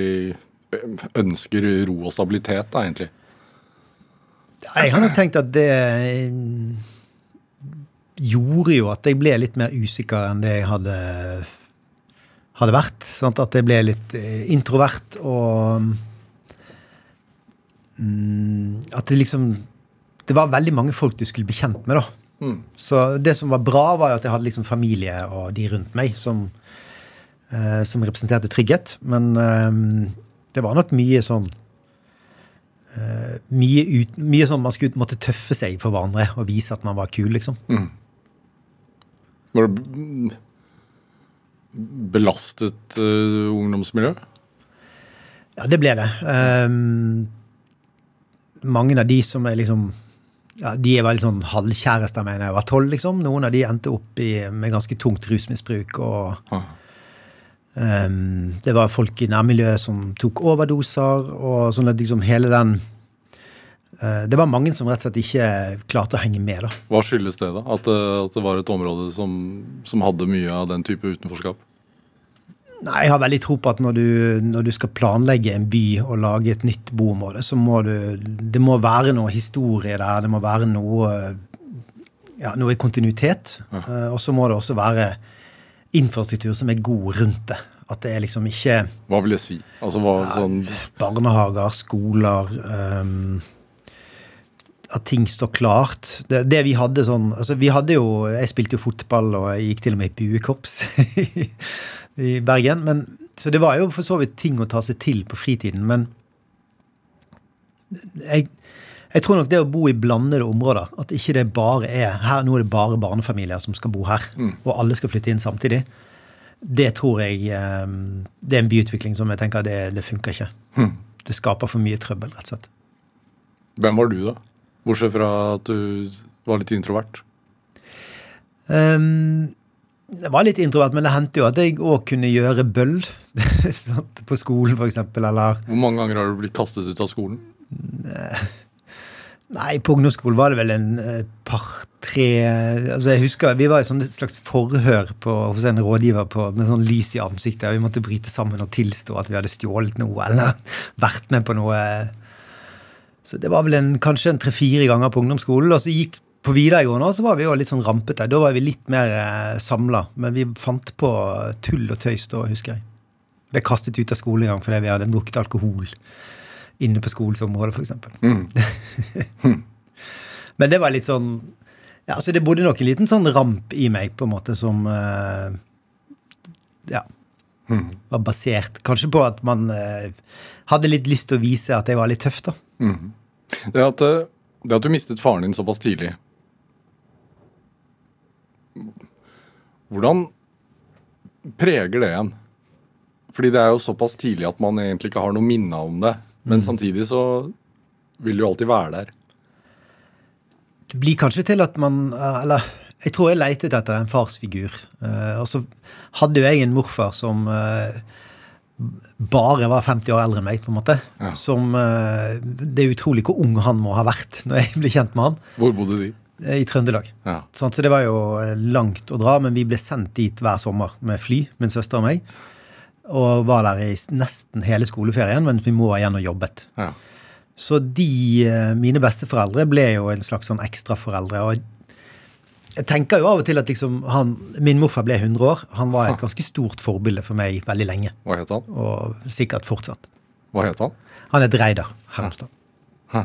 ønsker ro og stabilitet, da, egentlig? Jeg har nok tenkt at det gjorde jo at jeg ble litt mer usikker enn det jeg hadde, hadde vært. Sant? At jeg ble litt eh, introvert og mm, At det liksom Det var veldig mange folk du skulle bli kjent med, da. Så det som var bra, var jo at jeg hadde liksom familie og de rundt meg som, eh, som representerte trygghet. Men eh, det var nok mye sånn eh, mye, ut, mye sånn man skulle måtte tøffe seg for hverandre og vise at man var kul, liksom. Var det belastet uh, ungdomsmiljø? Ja, det ble det. Um, mange av de som er liksom ja, De var litt sånn halvkjærester med da jeg var tolv, liksom. Noen av de endte opp i, med ganske tungt rusmisbruk. og Ah. ehm, Det var folk i nærmiljøet som tok overdoser, og sånn at liksom hele den uh, Det var mange som rett og slett ikke klarte å henge med, da. Hva skyldes det, da? At, eh, at det var et område som, som hadde mye av den type utenforskap? Nei, Jeg har veldig tro på at når du, når du skal planlegge en by og lage et nytt boområde, så må du Det må være noe historie der. Det må være noe ja, noe i kontinuitet. Eh, og så må det også være infrastruktur som er god rundt det. At det er liksom ikke Hva vil jeg si? Altså hva sånn barnehager, skoler um, At ting står klart. Det, det vi hadde sånn altså Vi hadde jo Jeg spilte jo fotball, og jeg gikk til og med i buekorps <laughs> i, Bergen. Men, så det var jo for så vidt ting å ta seg til på fritiden. Men jeg, jeg tror nok det å bo i blandede områder, at ikke det bare er her, Nå er det bare barnefamilier som skal bo her, og alle skal flytte inn samtidig. Det tror jeg eh, Det er en byutvikling som jeg tenker det, det funker ikke. Det skaper for mye trøbbel, rett og slett. Hvem var du, da? Bortsett fra at du var litt introvert. Um, jeg var litt introvert, men det hendte jo at jeg òg kunne gjøre bøll. sant, <laughs> på skolen, for eksempel, eller Hvor mange ganger har du blitt kastet ut av skolen? Nei, på ungdomsskolen var det vel en eh, par-tre altså jeg husker, Vi var i et slags forhør på, hos en rådgiver på, med sånn lys i ansiktet. Vi måtte bryte sammen og tilstå at vi hadde stjålet noe eller <laughs> vært med på noe. Så det var vel en, kanskje en tre-fire ganger på ungdomsskolen. Og så gikk på videregående så var vi jo litt sånn rampete. Da var vi litt mer eh, samla. Men vi fant på tull og tøys da, husker jeg. Ble kastet ut av skolen en gang fordi vi hadde drukket alkohol inne på skolens område, f.eks. <laughs> Men det var litt sånn ja, altså Det bodde nok en liten sånn ramp i meg, på en måte, som eh, Ja. Var basert kanskje på at man eh, hadde litt lyst til å vise at jeg var litt tøff, da. Det at, eh, det at du mistet faren din såpass tidlig Hvordan preger det en? Fordi det er jo såpass tidlig at man egentlig ikke har noe minne om det. Men samtidig så vil du jo alltid være der. Det blir kanskje til at man eh, Eller jeg tror jeg leitet etter en farsfigur. Eh, og så hadde jo jeg en morfar som eh, bare var 50 år eldre enn meg, på en måte. Ja. Som Det er utrolig hvor ung han må ha vært når jeg ble kjent med han. Hvor bodde de? Eh, I Trøndelag. Ja. Så det var jo eh, langt å dra, men vi ble sendt dit hver sommer med fly, min søster og meg. Og var der i nesten hele skoleferien, mens min mor igjen og jobbet. ja. Så de, eh, mine besteforeldre ble jo en slags sånn ekstraforeldre. Og jeg tenker jo av og til at liksom han, Min morfar ble 100 år. Han var et ganske stort forbilde for meg veldig lenge. Hva het han? Og sikkert fortsatt. Hva het han? Han het Reidar Hermstad. Hæ.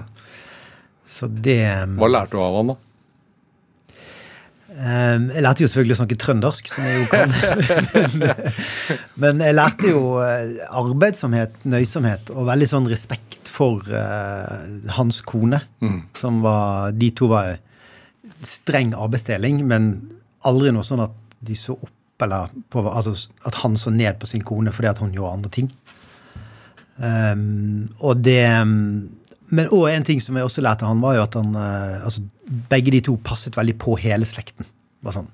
Så det Hva lærte du av han, da? Eh, Jeg lærte jo selvfølgelig å snakke trøndersk, som jeg jo kan. <laughs> men, men jeg lærte jo eh, arbeidsomhet, nøysomhet og veldig sånn respekt for eh, hans kone. Som var De to var streng arbeidsdeling, men aldri noe sånn at de så opp eller på, altså at han så ned på sin kone fordi at hun gjorde andre ting. Um, og det Men òg en ting som jeg også lærte han, var jo at han eh, altså, Begge de to passet veldig på hele slekten. Bare sånn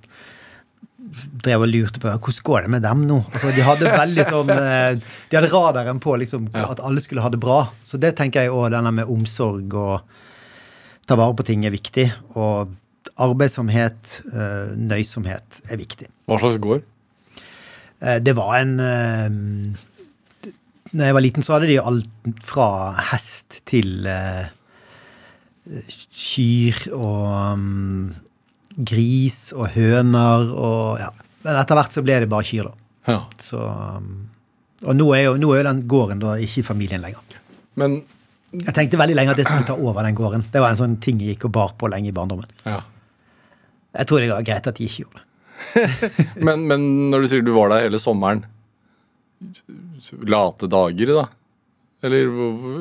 drev og lurte på hvordan går det med dem nå. Altså, de hadde veldig sånn eh, De hadde radaren på liksom, at alle skulle ha det bra. Så det tenker jeg òg, denne med omsorg og ta vare på ting er viktig. Og arbeidsomhet, eh, nøysomhet er viktig. Hva slags gård? Eh, Det var en Når jeg var liten, så hadde de alt fra hest til kyr og um, gris og høner og ja. Men etter hvert så ble det bare kyr, da. Ja. Så, um, og nå er, jo, nå er jo den gården da ikke i familien lenger. Men Jeg tenkte veldig lenge at jeg skulle ta over den gården. Det var en sånn ting jeg gikk og bar på lenge i barndommen. ja. Jeg tror det var greit at de ikke gjorde det. <laughs> Men, men når du sier du var der hele sommeren Late dager, da? Eller,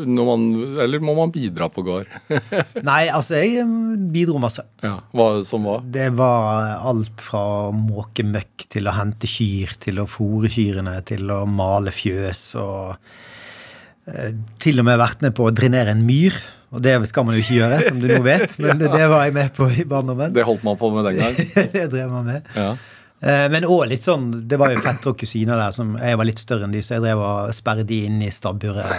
man, eller må man bidra på gard? <laughs> Nei, altså, jeg um, bidro masse. Ja, hva som var? Det var alt fra å måke møkk til å hente kyr, til å fòre kyrne, til å male fjøs og eh, Til og med vært med på å drenere en myr. Og det skal man jo ikke gjøre, som du nå vet, men <laughs> det, det var jeg med på i barndommen. Det holdt man på med den gang? <laughs> det drev man med. Ja. Eh, Men òg litt sånn Det var jo fettere og kusiner der som Jeg var litt større enn de, så jeg drev og sperret de inn i stabburet. <laughs>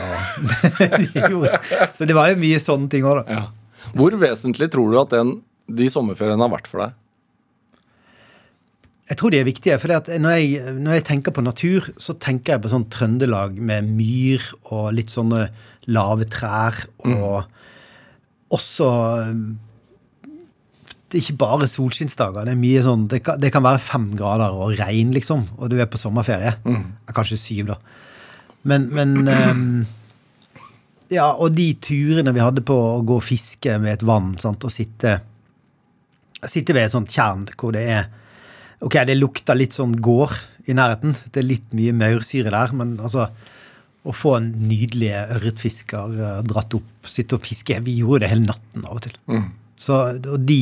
De. Så det var jo mye sånne ting òg, da. Ja. Hvor vesentlig tror du at den, de sommerferiene har vært for deg? Jeg tror de er viktige. For når, jeg, når jeg tenker på natur, så tenker jeg på sånn Trøndelag med myr og litt sånne lave trær. Og også det er ikke bare solskinnsdager. Det er mye sånn, det kan, det kan være fem grader og regn, liksom, og du er på sommerferie. Mm. Kanskje syv, da. Men, men um, Ja, og de turene vi hadde på å gå og fiske med et vann sant, og sitte, sitte ved et sånt tjern hvor det er Ok, det lukter litt sånn gård i nærheten. Det er litt mye maursyre der, men altså Å få en nydelig ørretfisker eh, dratt opp, sitte og fiske Vi gjorde det hele natten av og til. Så, og de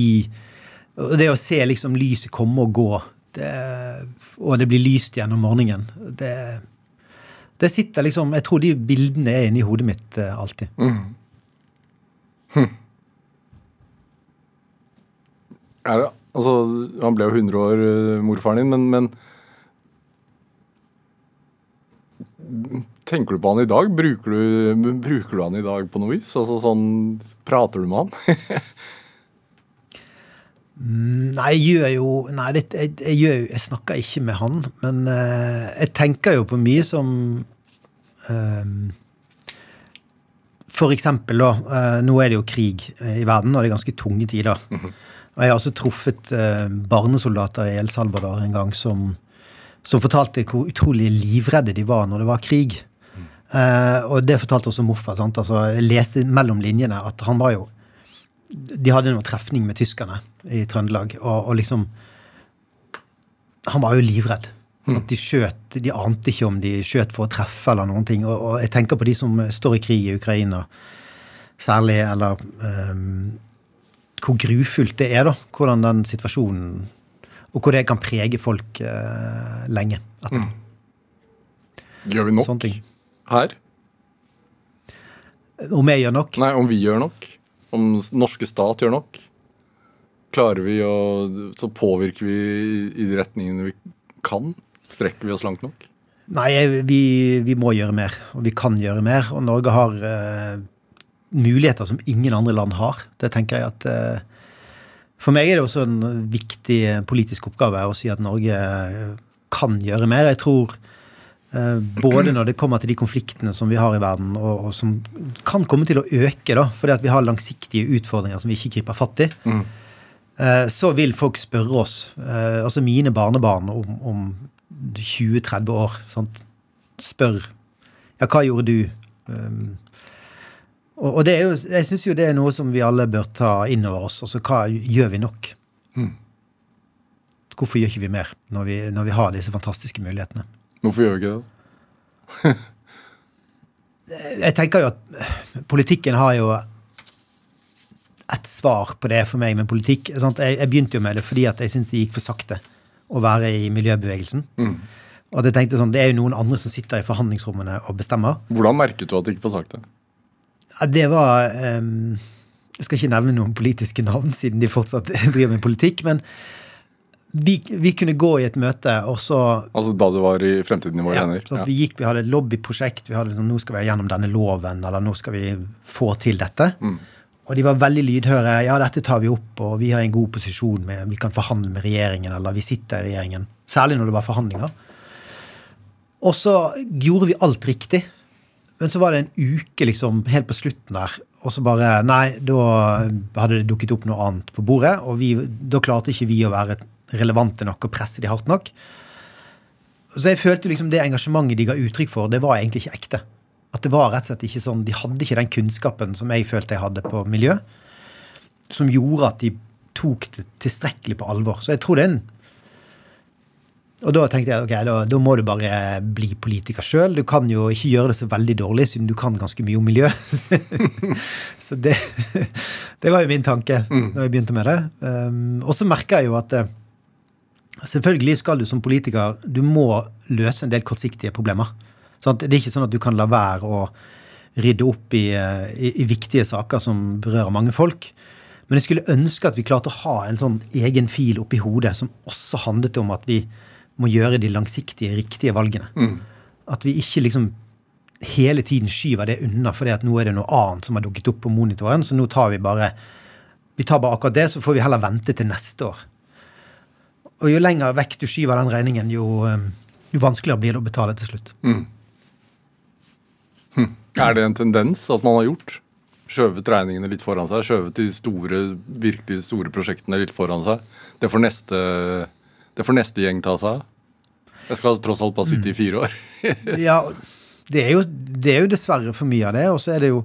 og det å se liksom lyset komme og gå, det, og det blir lyst igjen om morgenen, det, det sitter liksom Jeg tror de bildene er inni hodet mitt eh, alltid. Er det, altså, han ble jo 100 år, eh, morfaren din, men, men Tenker du på han i dag? Bruker du, bruker du han i dag på noe vis? Altså sånn, Prater du med han? <laughs> Nei, jeg gjør jo Nei, jeg, jeg, gjør, jeg snakker ikke med han, men uh, jeg tenker jo på mye som eh, For eksempel, da. Uh, nå er det jo krig eh, i verden, og det er ganske tunge tider. Og jeg har også truffet uh, barnesoldater i El Salvador en gang som, som fortalte hvor utrolig livredde de var når det var krig. Eh, og det fortalte også morfar. sant? Altså, jeg leste mellom linjene at han var jo de hadde noen trefning med tyskerne i Trøndelag, og, og liksom Han var jo livredd. At de skjøt De ante ikke om de skjøt for å treffe eller noen ting. Og, og jeg tenker på de som står i krig i Ukraina, særlig, eller um, Hvor grufullt det er, da. Hvordan den situasjonen Og hvor det kan prege folk uh, lenge etterpå. Gjør vi nok her? Om jeg gjør nok? Nei, om vi gjør nok? Om norske stat gjør nok? Klarer vi å Så påvirker vi i- de retningene vi kan? Strekker vi oss langt nok? Nei, vi, vi må gjøre mer, og vi kan gjøre mer. Og Norge har uh, muligheter som ingen andre land har. Det tenker jeg at uh, For meg er det også en viktig eh, politisk oppgave å si at Norge kan gjøre mer. Jeg tror eh, både når det kommer til de konfliktene som vi har i verden, og, og som kan komme til å øke, da, fordi at vi har langsiktige utfordringer som vi ikke griper fatt i, eh, så vil folk spørre oss, eh, altså mine barnebarn, om, om 20-30 år. Sant? Spør Ja, hva gjorde du? Um, og, og det er jo, jeg syns jo det er noe som vi alle bør ta inn over oss. Altså hva gjør vi nok? Hvorfor gjør ikke vi mer når vi, når vi har disse fantastiske mulighetene? Hvorfor gjør vi ikke det? <laughs> Jeg tenker jo at eh, politikken har jo et svar på det for meg med politikk. Jeg, begynte jo med det fordi at jeg syntes det gikk for sakte å være i miljøbevegelsen. Og at jeg tenkte sånn, Det er jo noen andre som sitter i forhandlingsrommene og bestemmer. Hvordan merket du at det gikk for sakte? Ja, det var um, Jeg skal ikke nevne noen politiske navn, siden de fortsatt <laughs> driver med politikk. Men vi, vi kunne gå i et møte, og så Altså da du var i Fremtiden i våre ja, hender? så at vi gikk, vi hadde et lobbyprosjekt. vi hadde sånn, Nå skal vi gjennom denne loven, eller nå skal vi få til dette. Og de var veldig lydhøre. Ja, dette tar vi opp, og vi har en god posisjon med Vi kan forhandle med regjeringen, eller vi sitter i regjeringen. Særlig når det var forhandlinger. Og så gjorde vi alt riktig. Men så var det en uke liksom helt på slutten der, og så bare Nei, da hadde det dukket opp noe annet på bordet, og vi, da klarte ikke vi å være relevante nok og presse de hardt nok. Så jeg følte liksom det engasjementet de ga uttrykk for, det var egentlig ikke ekte. At det var rett og slett ikke sånn, De hadde ikke den kunnskapen som jeg følte jeg hadde på miljø, som gjorde at de tok det tilstrekkelig på alvor. Så jeg tror det er en Og da tenkte jeg ok, da, da må du bare bli politiker sjøl. Du kan jo ikke gjøre det så veldig dårlig, siden du kan ganske mye om miljø. <laughs> så det, det var jo min tanke da jeg begynte med det. Um, og så merker jeg jo at eh, Selvfølgelig skal du som politiker du må løse en del kortsiktige problemer. Sant? Det er ikke sånn at du kan la være å rydde opp i, eh, i, i viktige saker som berører mange folk. Men jeg skulle ønske at vi klarte å ha en sånn egen fil oppi hodet som også handlet om at vi må gjøre de langsiktige, riktige valgene. At vi ikke liksom hele tiden skyver det unna fordi at nå er det noe annet som har dukket opp på monitoren, så nå tar vi bare vi tar bare akkurat det, så får vi heller vente til neste år. Og jo lenger vekk du skyver den regningen, jo, eh, jo vanskeligere blir det å betale til slutt. Er det en tendens at man har gjort? Skjøvet regningene litt foran seg. Skjøvet de store, virkelig store prosjektene litt foran seg. Det får neste, det får neste gjeng ta seg av. Jeg skal tross alt bare sitte i fire år. <laughs> Ja, det er, jo, det er jo dessverre for mye av det. Og så er det jo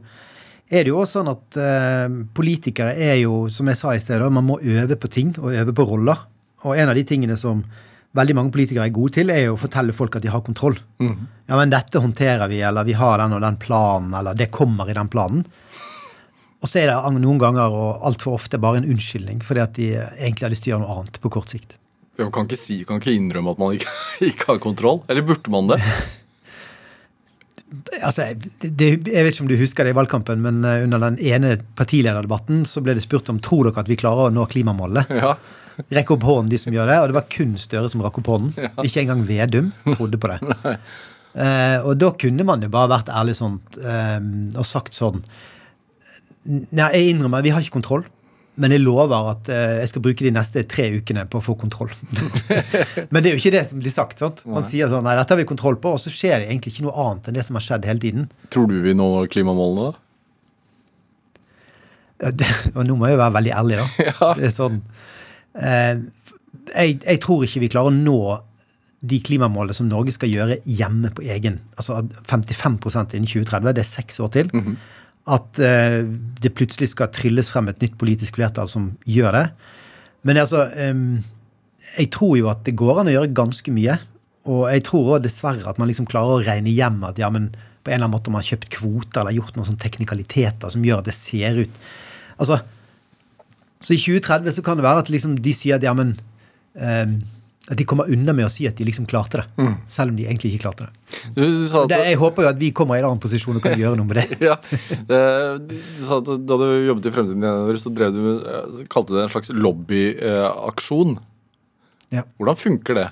er det jo også sånn at eh, politikere er jo, som jeg sa i sted, man må øve på ting og øve på roller. Og en av de tingene som veldig mange politikere er gode til, er å fortelle folk at de har kontroll. Ja, men dette håndterer vi, eller vi har den og den planen, eller det kommer i den planen. Og så er det noen ganger og altfor ofte bare en unnskyldning fordi at de egentlig har lyst til å gjøre noe annet på kort sikt. Man kan ikke, si, kan ikke innrømme at man ikke, <laughs> ikke har kontroll. Eller burde man det? <laughs> Altså, det, jeg vet ikke om du husker det i valgkampen, men eh, under den ene partilederdebatten så ble det spurt om tror dere at vi klarer å nå klimamålene. Ja. Rekk opp hånden, de som gjør det. Og det var kun Støre som rakk opp hånden. Ikke engang Vedum trodde på det. <laughs> Uh, og da kunne man jo bare vært ærlig sånt, uh, og sagt sånn Nei, jeg innrømmer, vi har ikke kontroll. Men jeg lover at uh, jeg skal bruke de neste tre ukene på å få kontroll. <laughs> men det er jo ikke det som blir sagt. sant? Man sier sånn Nei, dette har vi kontroll på, og så skjer det egentlig ikke noe annet enn det som har skjedd hele tiden. Tror du vi når klimamålene, da? Ja, og nå må jeg jo være veldig ærlig, da. <laughs> Det er sånn jeg, jeg tror ikke vi klarer å nå de klimamålene som Norge skal gjøre hjemme på egen. Altså 55% innen 2030, det er seks år til. At eh, det plutselig skal trylles frem et nytt politisk flertall som gjør det. Men altså Jeg tror jo at det går an å gjøre ganske mye. Og jeg tror også dessverre at man liksom klarer å regne hjem at ja, men på en eller annen måte man har kjøpt kvoter eller gjort noen sånne teknikaliteter som gjør at det ser ut Altså, så i 2030 så kan det være at liksom de sier at ja, men um, At de kommer unna med å si at de liksom klarte det. Selv om de egentlig ikke klarte det. Du, du det. Jeg håper jo at vi kommer i en annen posisjon og kan <laughs> gjøre noe med det. ja. Du sa at da du jobbet i Fremtiden, så, drev du, eh, så kalte du det en slags lobbyaksjon. Ja. Hvordan funker det?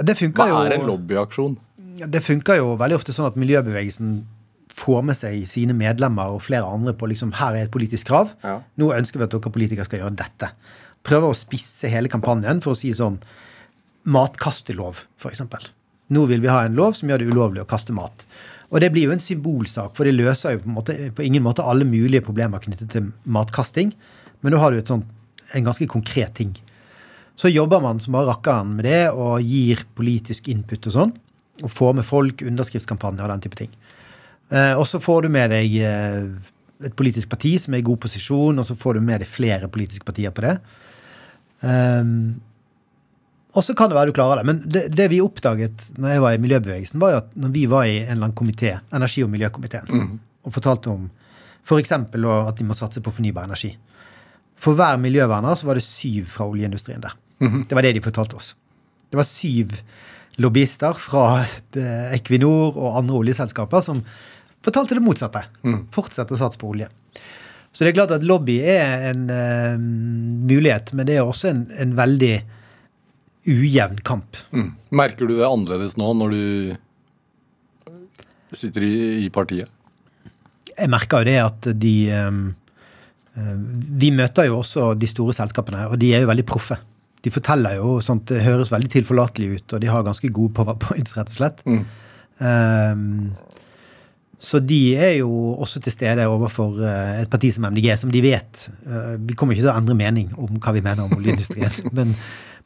Det Hva funker jo, er en lobbyaksjon? det funker jo veldig ofte sånn at miljøbevegelsen får med seg sine medlemmer og flere andre på liksom, her er et politisk krav. Ja. Nå ønsker vi at dere politikere skal gjøre dette. Prøver å spisse hele kampanjen for å si sånn matkastelov, f.eks. Nå vil vi ha en lov som gjør det ulovlig å kaste mat. Og det blir jo en symbolsak, for det løser jo på, måte, på ingen måte alle mulige problemer knyttet til matkasting. Men da har du et sånt, en ganske konkret ting. Så jobber man som bare rakkeren med det, og gir politisk input og sånn. Og får med folk, underskriftskampanjer og den type ting. Eh, og så får du med deg eh, et politisk parti som er i god posisjon, og så får du med deg flere politiske partier på det. Ehm, og så kan det være du klarer det. Men det, det vi oppdaget når jeg var i miljøbevegelsen, var jo at når vi var i en eller annen komité, energi- og miljøkomiteen, og fortalte om f.eks. at de må satse på fornybar energi. For hver miljøverner så var det syv fra oljeindustrien der. Det var det de fortalte oss. Det var syv lobbyister fra <laughs> Equinor og andre oljeselskaper som fortalte det motsatte. Fortsett å satse på olje. Så det er klart at lobby er en uh, mulighet, men det er også en, en veldig ujevn kamp. Mm. Merker du det annerledes nå når du sitter i, i partiet? Jeg merker jo det at de um, Vi møter jo også de store selskapene, og de er jo veldig proffe. De forteller jo sånt, det høres veldig tilforlatelig ut, og de har ganske gode powerpoints, rett og slett. Um, så de er jo også til stede overfor eh, et parti som MDG, som de vet eh, Vi kommer ikke til å endre mening om hva vi mener om oljeindustrien, <laughs> men,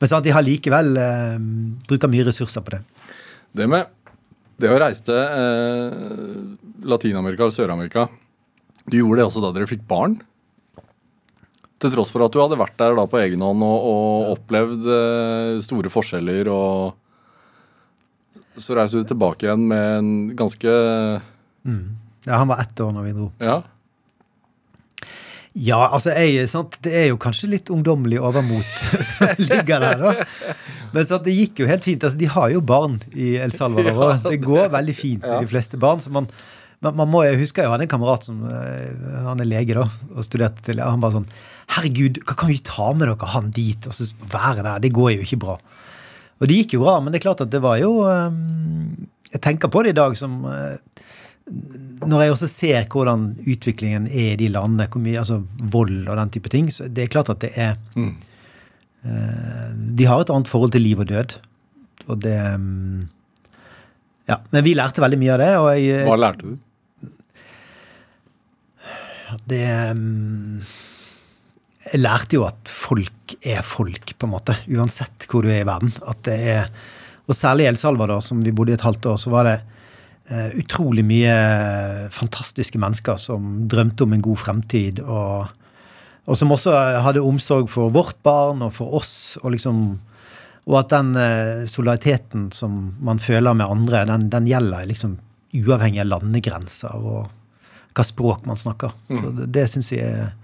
men sant, de har likevel uh, bruker mye ressurser på det. Det med det å reise til eh, Latin-Amerika og Sør-Amerika Du gjorde det også da dere fikk barn? Til tross for at du hadde vært der da på egen hånd og, og opplevd eh, store forskjeller og Så reiste du tilbake igjen med en ganske Ja, han var ett år når vi dro. Ja. Ja, altså jeg, sant, det er jo kanskje litt ungdommelig overmot <laughs> som ligger der, da. Men sant, det gikk jo helt fint. altså De har jo barn i El Salvador, <laughs> Ja, det går veldig fint med de fleste barn. så man, man, man må, Jeg husker jeg hadde en kamerat som eh, han er lege da, og studerte til Han bare sånn Herregud, hva kan vi ta med dere han dit og så være der? Det går jo ikke bra. Og det gikk jo bra, men det er klart at det var jo eh, Jeg tenker på det i dag som eh, når jeg også ser hvordan utviklingen er i de landene, hvor mye altså vold og den type ting, så det er klart at det er eh, De har et annet forhold til liv og død. Og det um, Ja. Men vi lærte veldig mye av det. Og jeg, Hva lærte du? Det um, Jeg lærte jo at folk er folk, på en måte. Uansett hvor du er i verden. At det er Og særlig i El Salvador, som vi bodde i et halvt år, så var det eh, utrolig mye fantastiske mennesker som drømte om en god fremtid. og og som også hadde omsorg for vårt barn og for oss. Og liksom og at den eh, solidariteten som man føler med andre, den, den gjelder liksom uavhengig av landegrenser og hva språk man snakker. Så det, det synes jeg er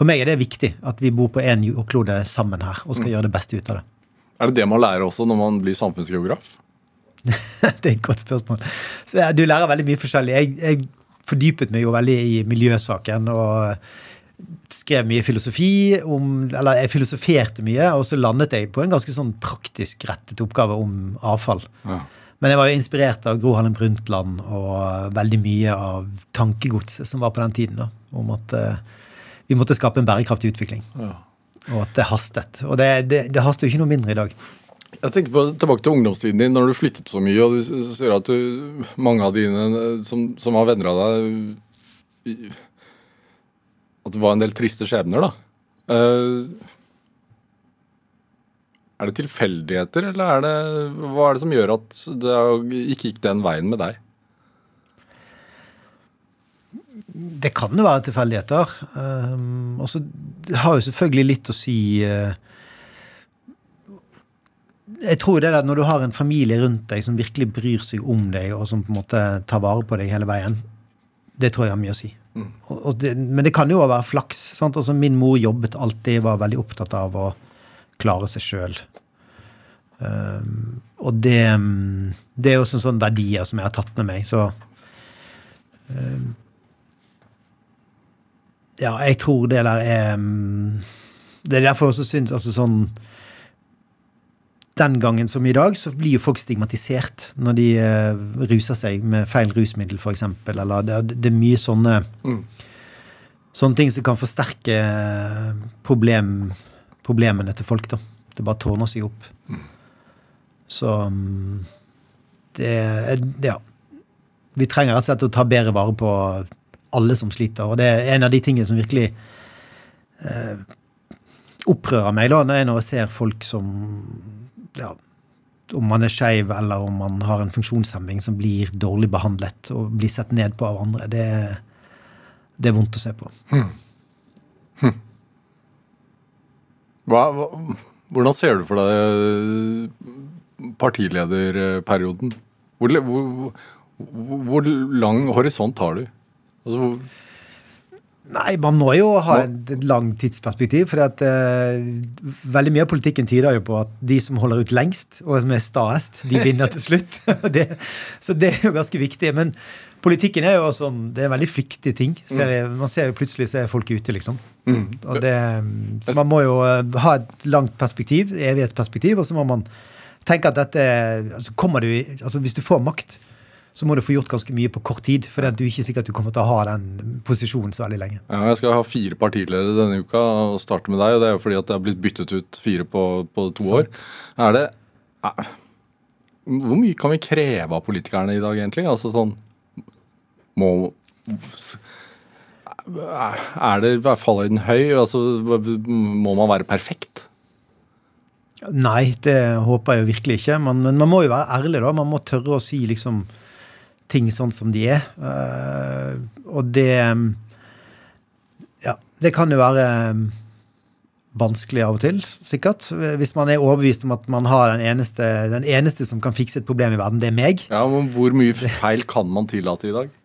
For meg er det viktig at vi bor på én jordklode sammen her og skal gjøre det beste ut av det. Er det det man lærer også når man blir samfunnsgeograf? <laughs> det er et godt spørsmål. Så Du lærer veldig mye forskjellig. Jeg, jeg fordypet meg jo veldig i miljøsaken og skrev mye filosofi om Eller jeg filosoferte mye, og så landet jeg på en ganske sånn praktisk rettet oppgave om avfall. Ja. Men jeg var jo inspirert av Gro Harlem Brundtland og veldig mye av tankegodset som var på den tiden. da, Om at uh, vi måtte skape en bærekraftig utvikling. Ja. Og at det hastet. Og det, det, det haster jo ikke noe mindre i dag. Jeg tenker på, tilbake til ungdomstiden din, når du flyttet så mye, og du ser at du, mange av dine eh, som, som var venner av deg At det var en del triste skjebner, da. Eh, er det tilfeldigheter, eller er det, hva er det som gjør at det ikke gikk den veien med deg? Det kan jo være tilfeldigheter. Um, og så har jo selvfølgelig litt å si eh, Jeg tror det er at når du har en familie rundt deg som virkelig bryr seg om deg, og som på en måte tar vare på deg hele veien, det tror jeg har mye å si. Og, og det, men det kan jo også være flaks. Sant? Altså, min mor jobbet alltid, var veldig opptatt av å klare seg sjøl. Um, og det, det er også sånne verdier som jeg har tatt med meg. Så um, ja, jeg tror det der er mm, Det er derfor jeg også syns altså sånn Den gangen som i dag, så blir jo folk stigmatisert når de uh, ruser seg med feil rusmiddel, f.eks. Eller det, det er mye sånne Mm. Sånne ting som kan forsterke eh, problem, problemene til folk, da. Det bare tårner seg opp. Så mm, det er Ja. Vi trenger rett og slett å ta bedre vare på alle som sliter. Og det er en av de tingene som virkelig eh, opprører meg, da, når jeg ser folk som ja, Om man er skeiv eller om man har en funksjonshemming som blir dårlig behandlet og blir sett ned på av andre. Det, det er vondt å se på. Hva, hva, hvordan ser du for deg partilederperioden? Hvor, hvor, hvor lang horisont har du? Altså, hvor- Nei, man må jo ha et, langt tidsperspektiv. For at, uh, veldig mye av politikken tyder jo på at de som holder ut lengst, og som er staest, de vinner til slutt. <laughs> det, så det er jo ganske viktig. Men politikken er jo sånn, det er en veldig flyktig ting. Jeg, man ser jo plutselig så er folk ute, liksom. Og det, så man må jo eh, ha et langt perspektiv, evighetsperspektiv, og så må man tenke at dette altså kommer du, altså Hvis du får makt, så må du få gjort ganske mye på kort tid. For det er du ikke sikkert du kommer til å ha den posisjonen så veldig lenge. Ja, jeg skal ha fire partiledere denne uka og starte med deg. og Det er jo fordi at det har blitt byttet ut fire på, på to år. Er det er, Hvor mye kan vi kreve av politikerne i dag, egentlig? Altså sånn Må Er det er fallhøyden høy? Altså, må man være perfekt? Nei, det håper jeg jo virkelig ikke. Men, men man må jo være ærlig, da. Man må tørre å si liksom ting sånn som de er. Eh, og det Ja, det kan jo være eh, vanskelig av og til, sikkert. Hvis man er overbevist om at man har den eneste, den eneste som kan fikse et problem i verden, det er meg. Ja, men Hvor mye feil kan man tillate i dag?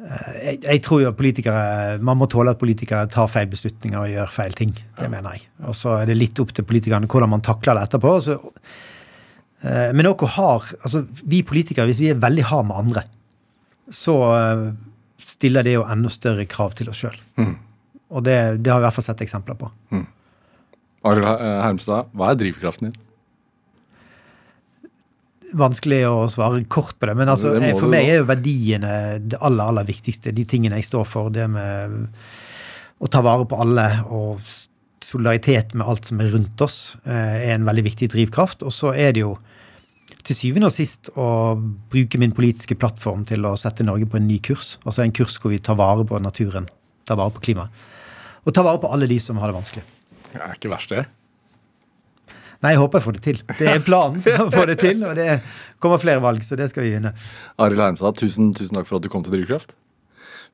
Jeg, jeg tror jo politikere Man må tåle at politikere tar feil beslutninger og gjør feil ting. Det mener jeg. Og så er det litt opp til politikerne hvordan man takler det etterpå. Så, eh, men dere har altså Vi politikere, hvis vi er veldig hard med andre, så eh, stiller det jo enda større krav til oss sjøl. Og det, det har vi i hvert fall sett eksempler på. Arild Hermstad, hva er drivkraften din? Vanskelig å svare kort på det, men altså, Det for meg er jo verdiene det aller, aller viktigste. De tingene jeg står for. Det med å ta vare på alle og solidaritet med alt som er rundt oss, eh, er en veldig viktig drivkraft. Og så er det jo til syvende og sist å bruke min politiske plattform til å sette Norge på en ny kurs. Altså en kurs hvor vi tar vare på naturen, tar vare på klimaet. Og tar vare på alle de som har det vanskelig. Det er ikke verst, det. Nei, jeg håper jeg får det til. Det er planen <laughs> å få det til, og det kommer flere valg, så det skal vi vinne. Arild Heimstad, tusen, tusen takk for at du kom til Drivkraft.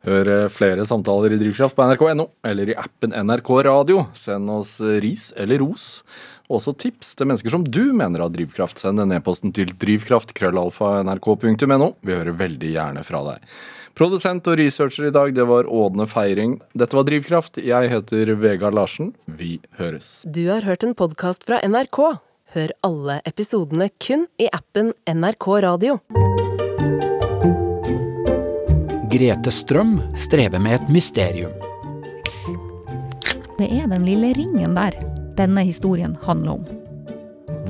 Hør eh, flere samtaler i Drivkraft på nrk.no eller i appen NRK Radio. Send oss eh, ris eller ros. Og også tips til mennesker som du mener har drivkraft. Send en e-posten til drivkraft.krøllalfa.nrk.no. Vi hører veldig gjerne fra deg. Produsent og researcher i dag, det var Ådne Feiring. Dette var Drivkraft. Jeg heter Vegard Larsen. Vi høres. Du har hørt en podkast fra NRK. Hør alle episodene kun i appen NRK Radio. Grete Strøm strever med et mysterium. Det er den lille ringen der denne historien handler om.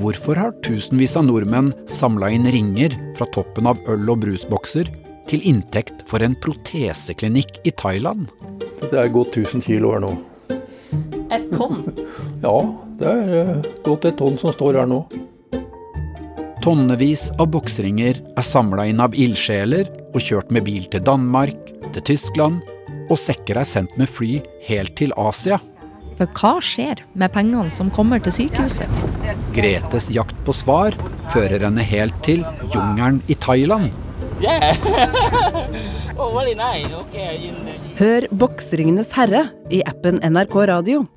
Hvorfor har tusenvis av nordmenn samla inn ringer fra toppen av øl- og brusbokser til inntekt for en proteseklinikk i Thailand? Det er gått 1000 kilo her nå. Et tonn? Ja, det er godt gått et tonn som står her nå. Tonnevis av boksringer er samla inn av ildsjeler og kjørt med bil til Danmark, til Tyskland, og sekker er sendt med fly helt til Asia. For hva skjer med pengene som kommer til sykehuset? Gretes jakt på svar fører henne helt til jungelen i Thailand. Yeah! <laughs> oh, really nice. Okay. Hør Boksringenes herre i appen NRK Radio.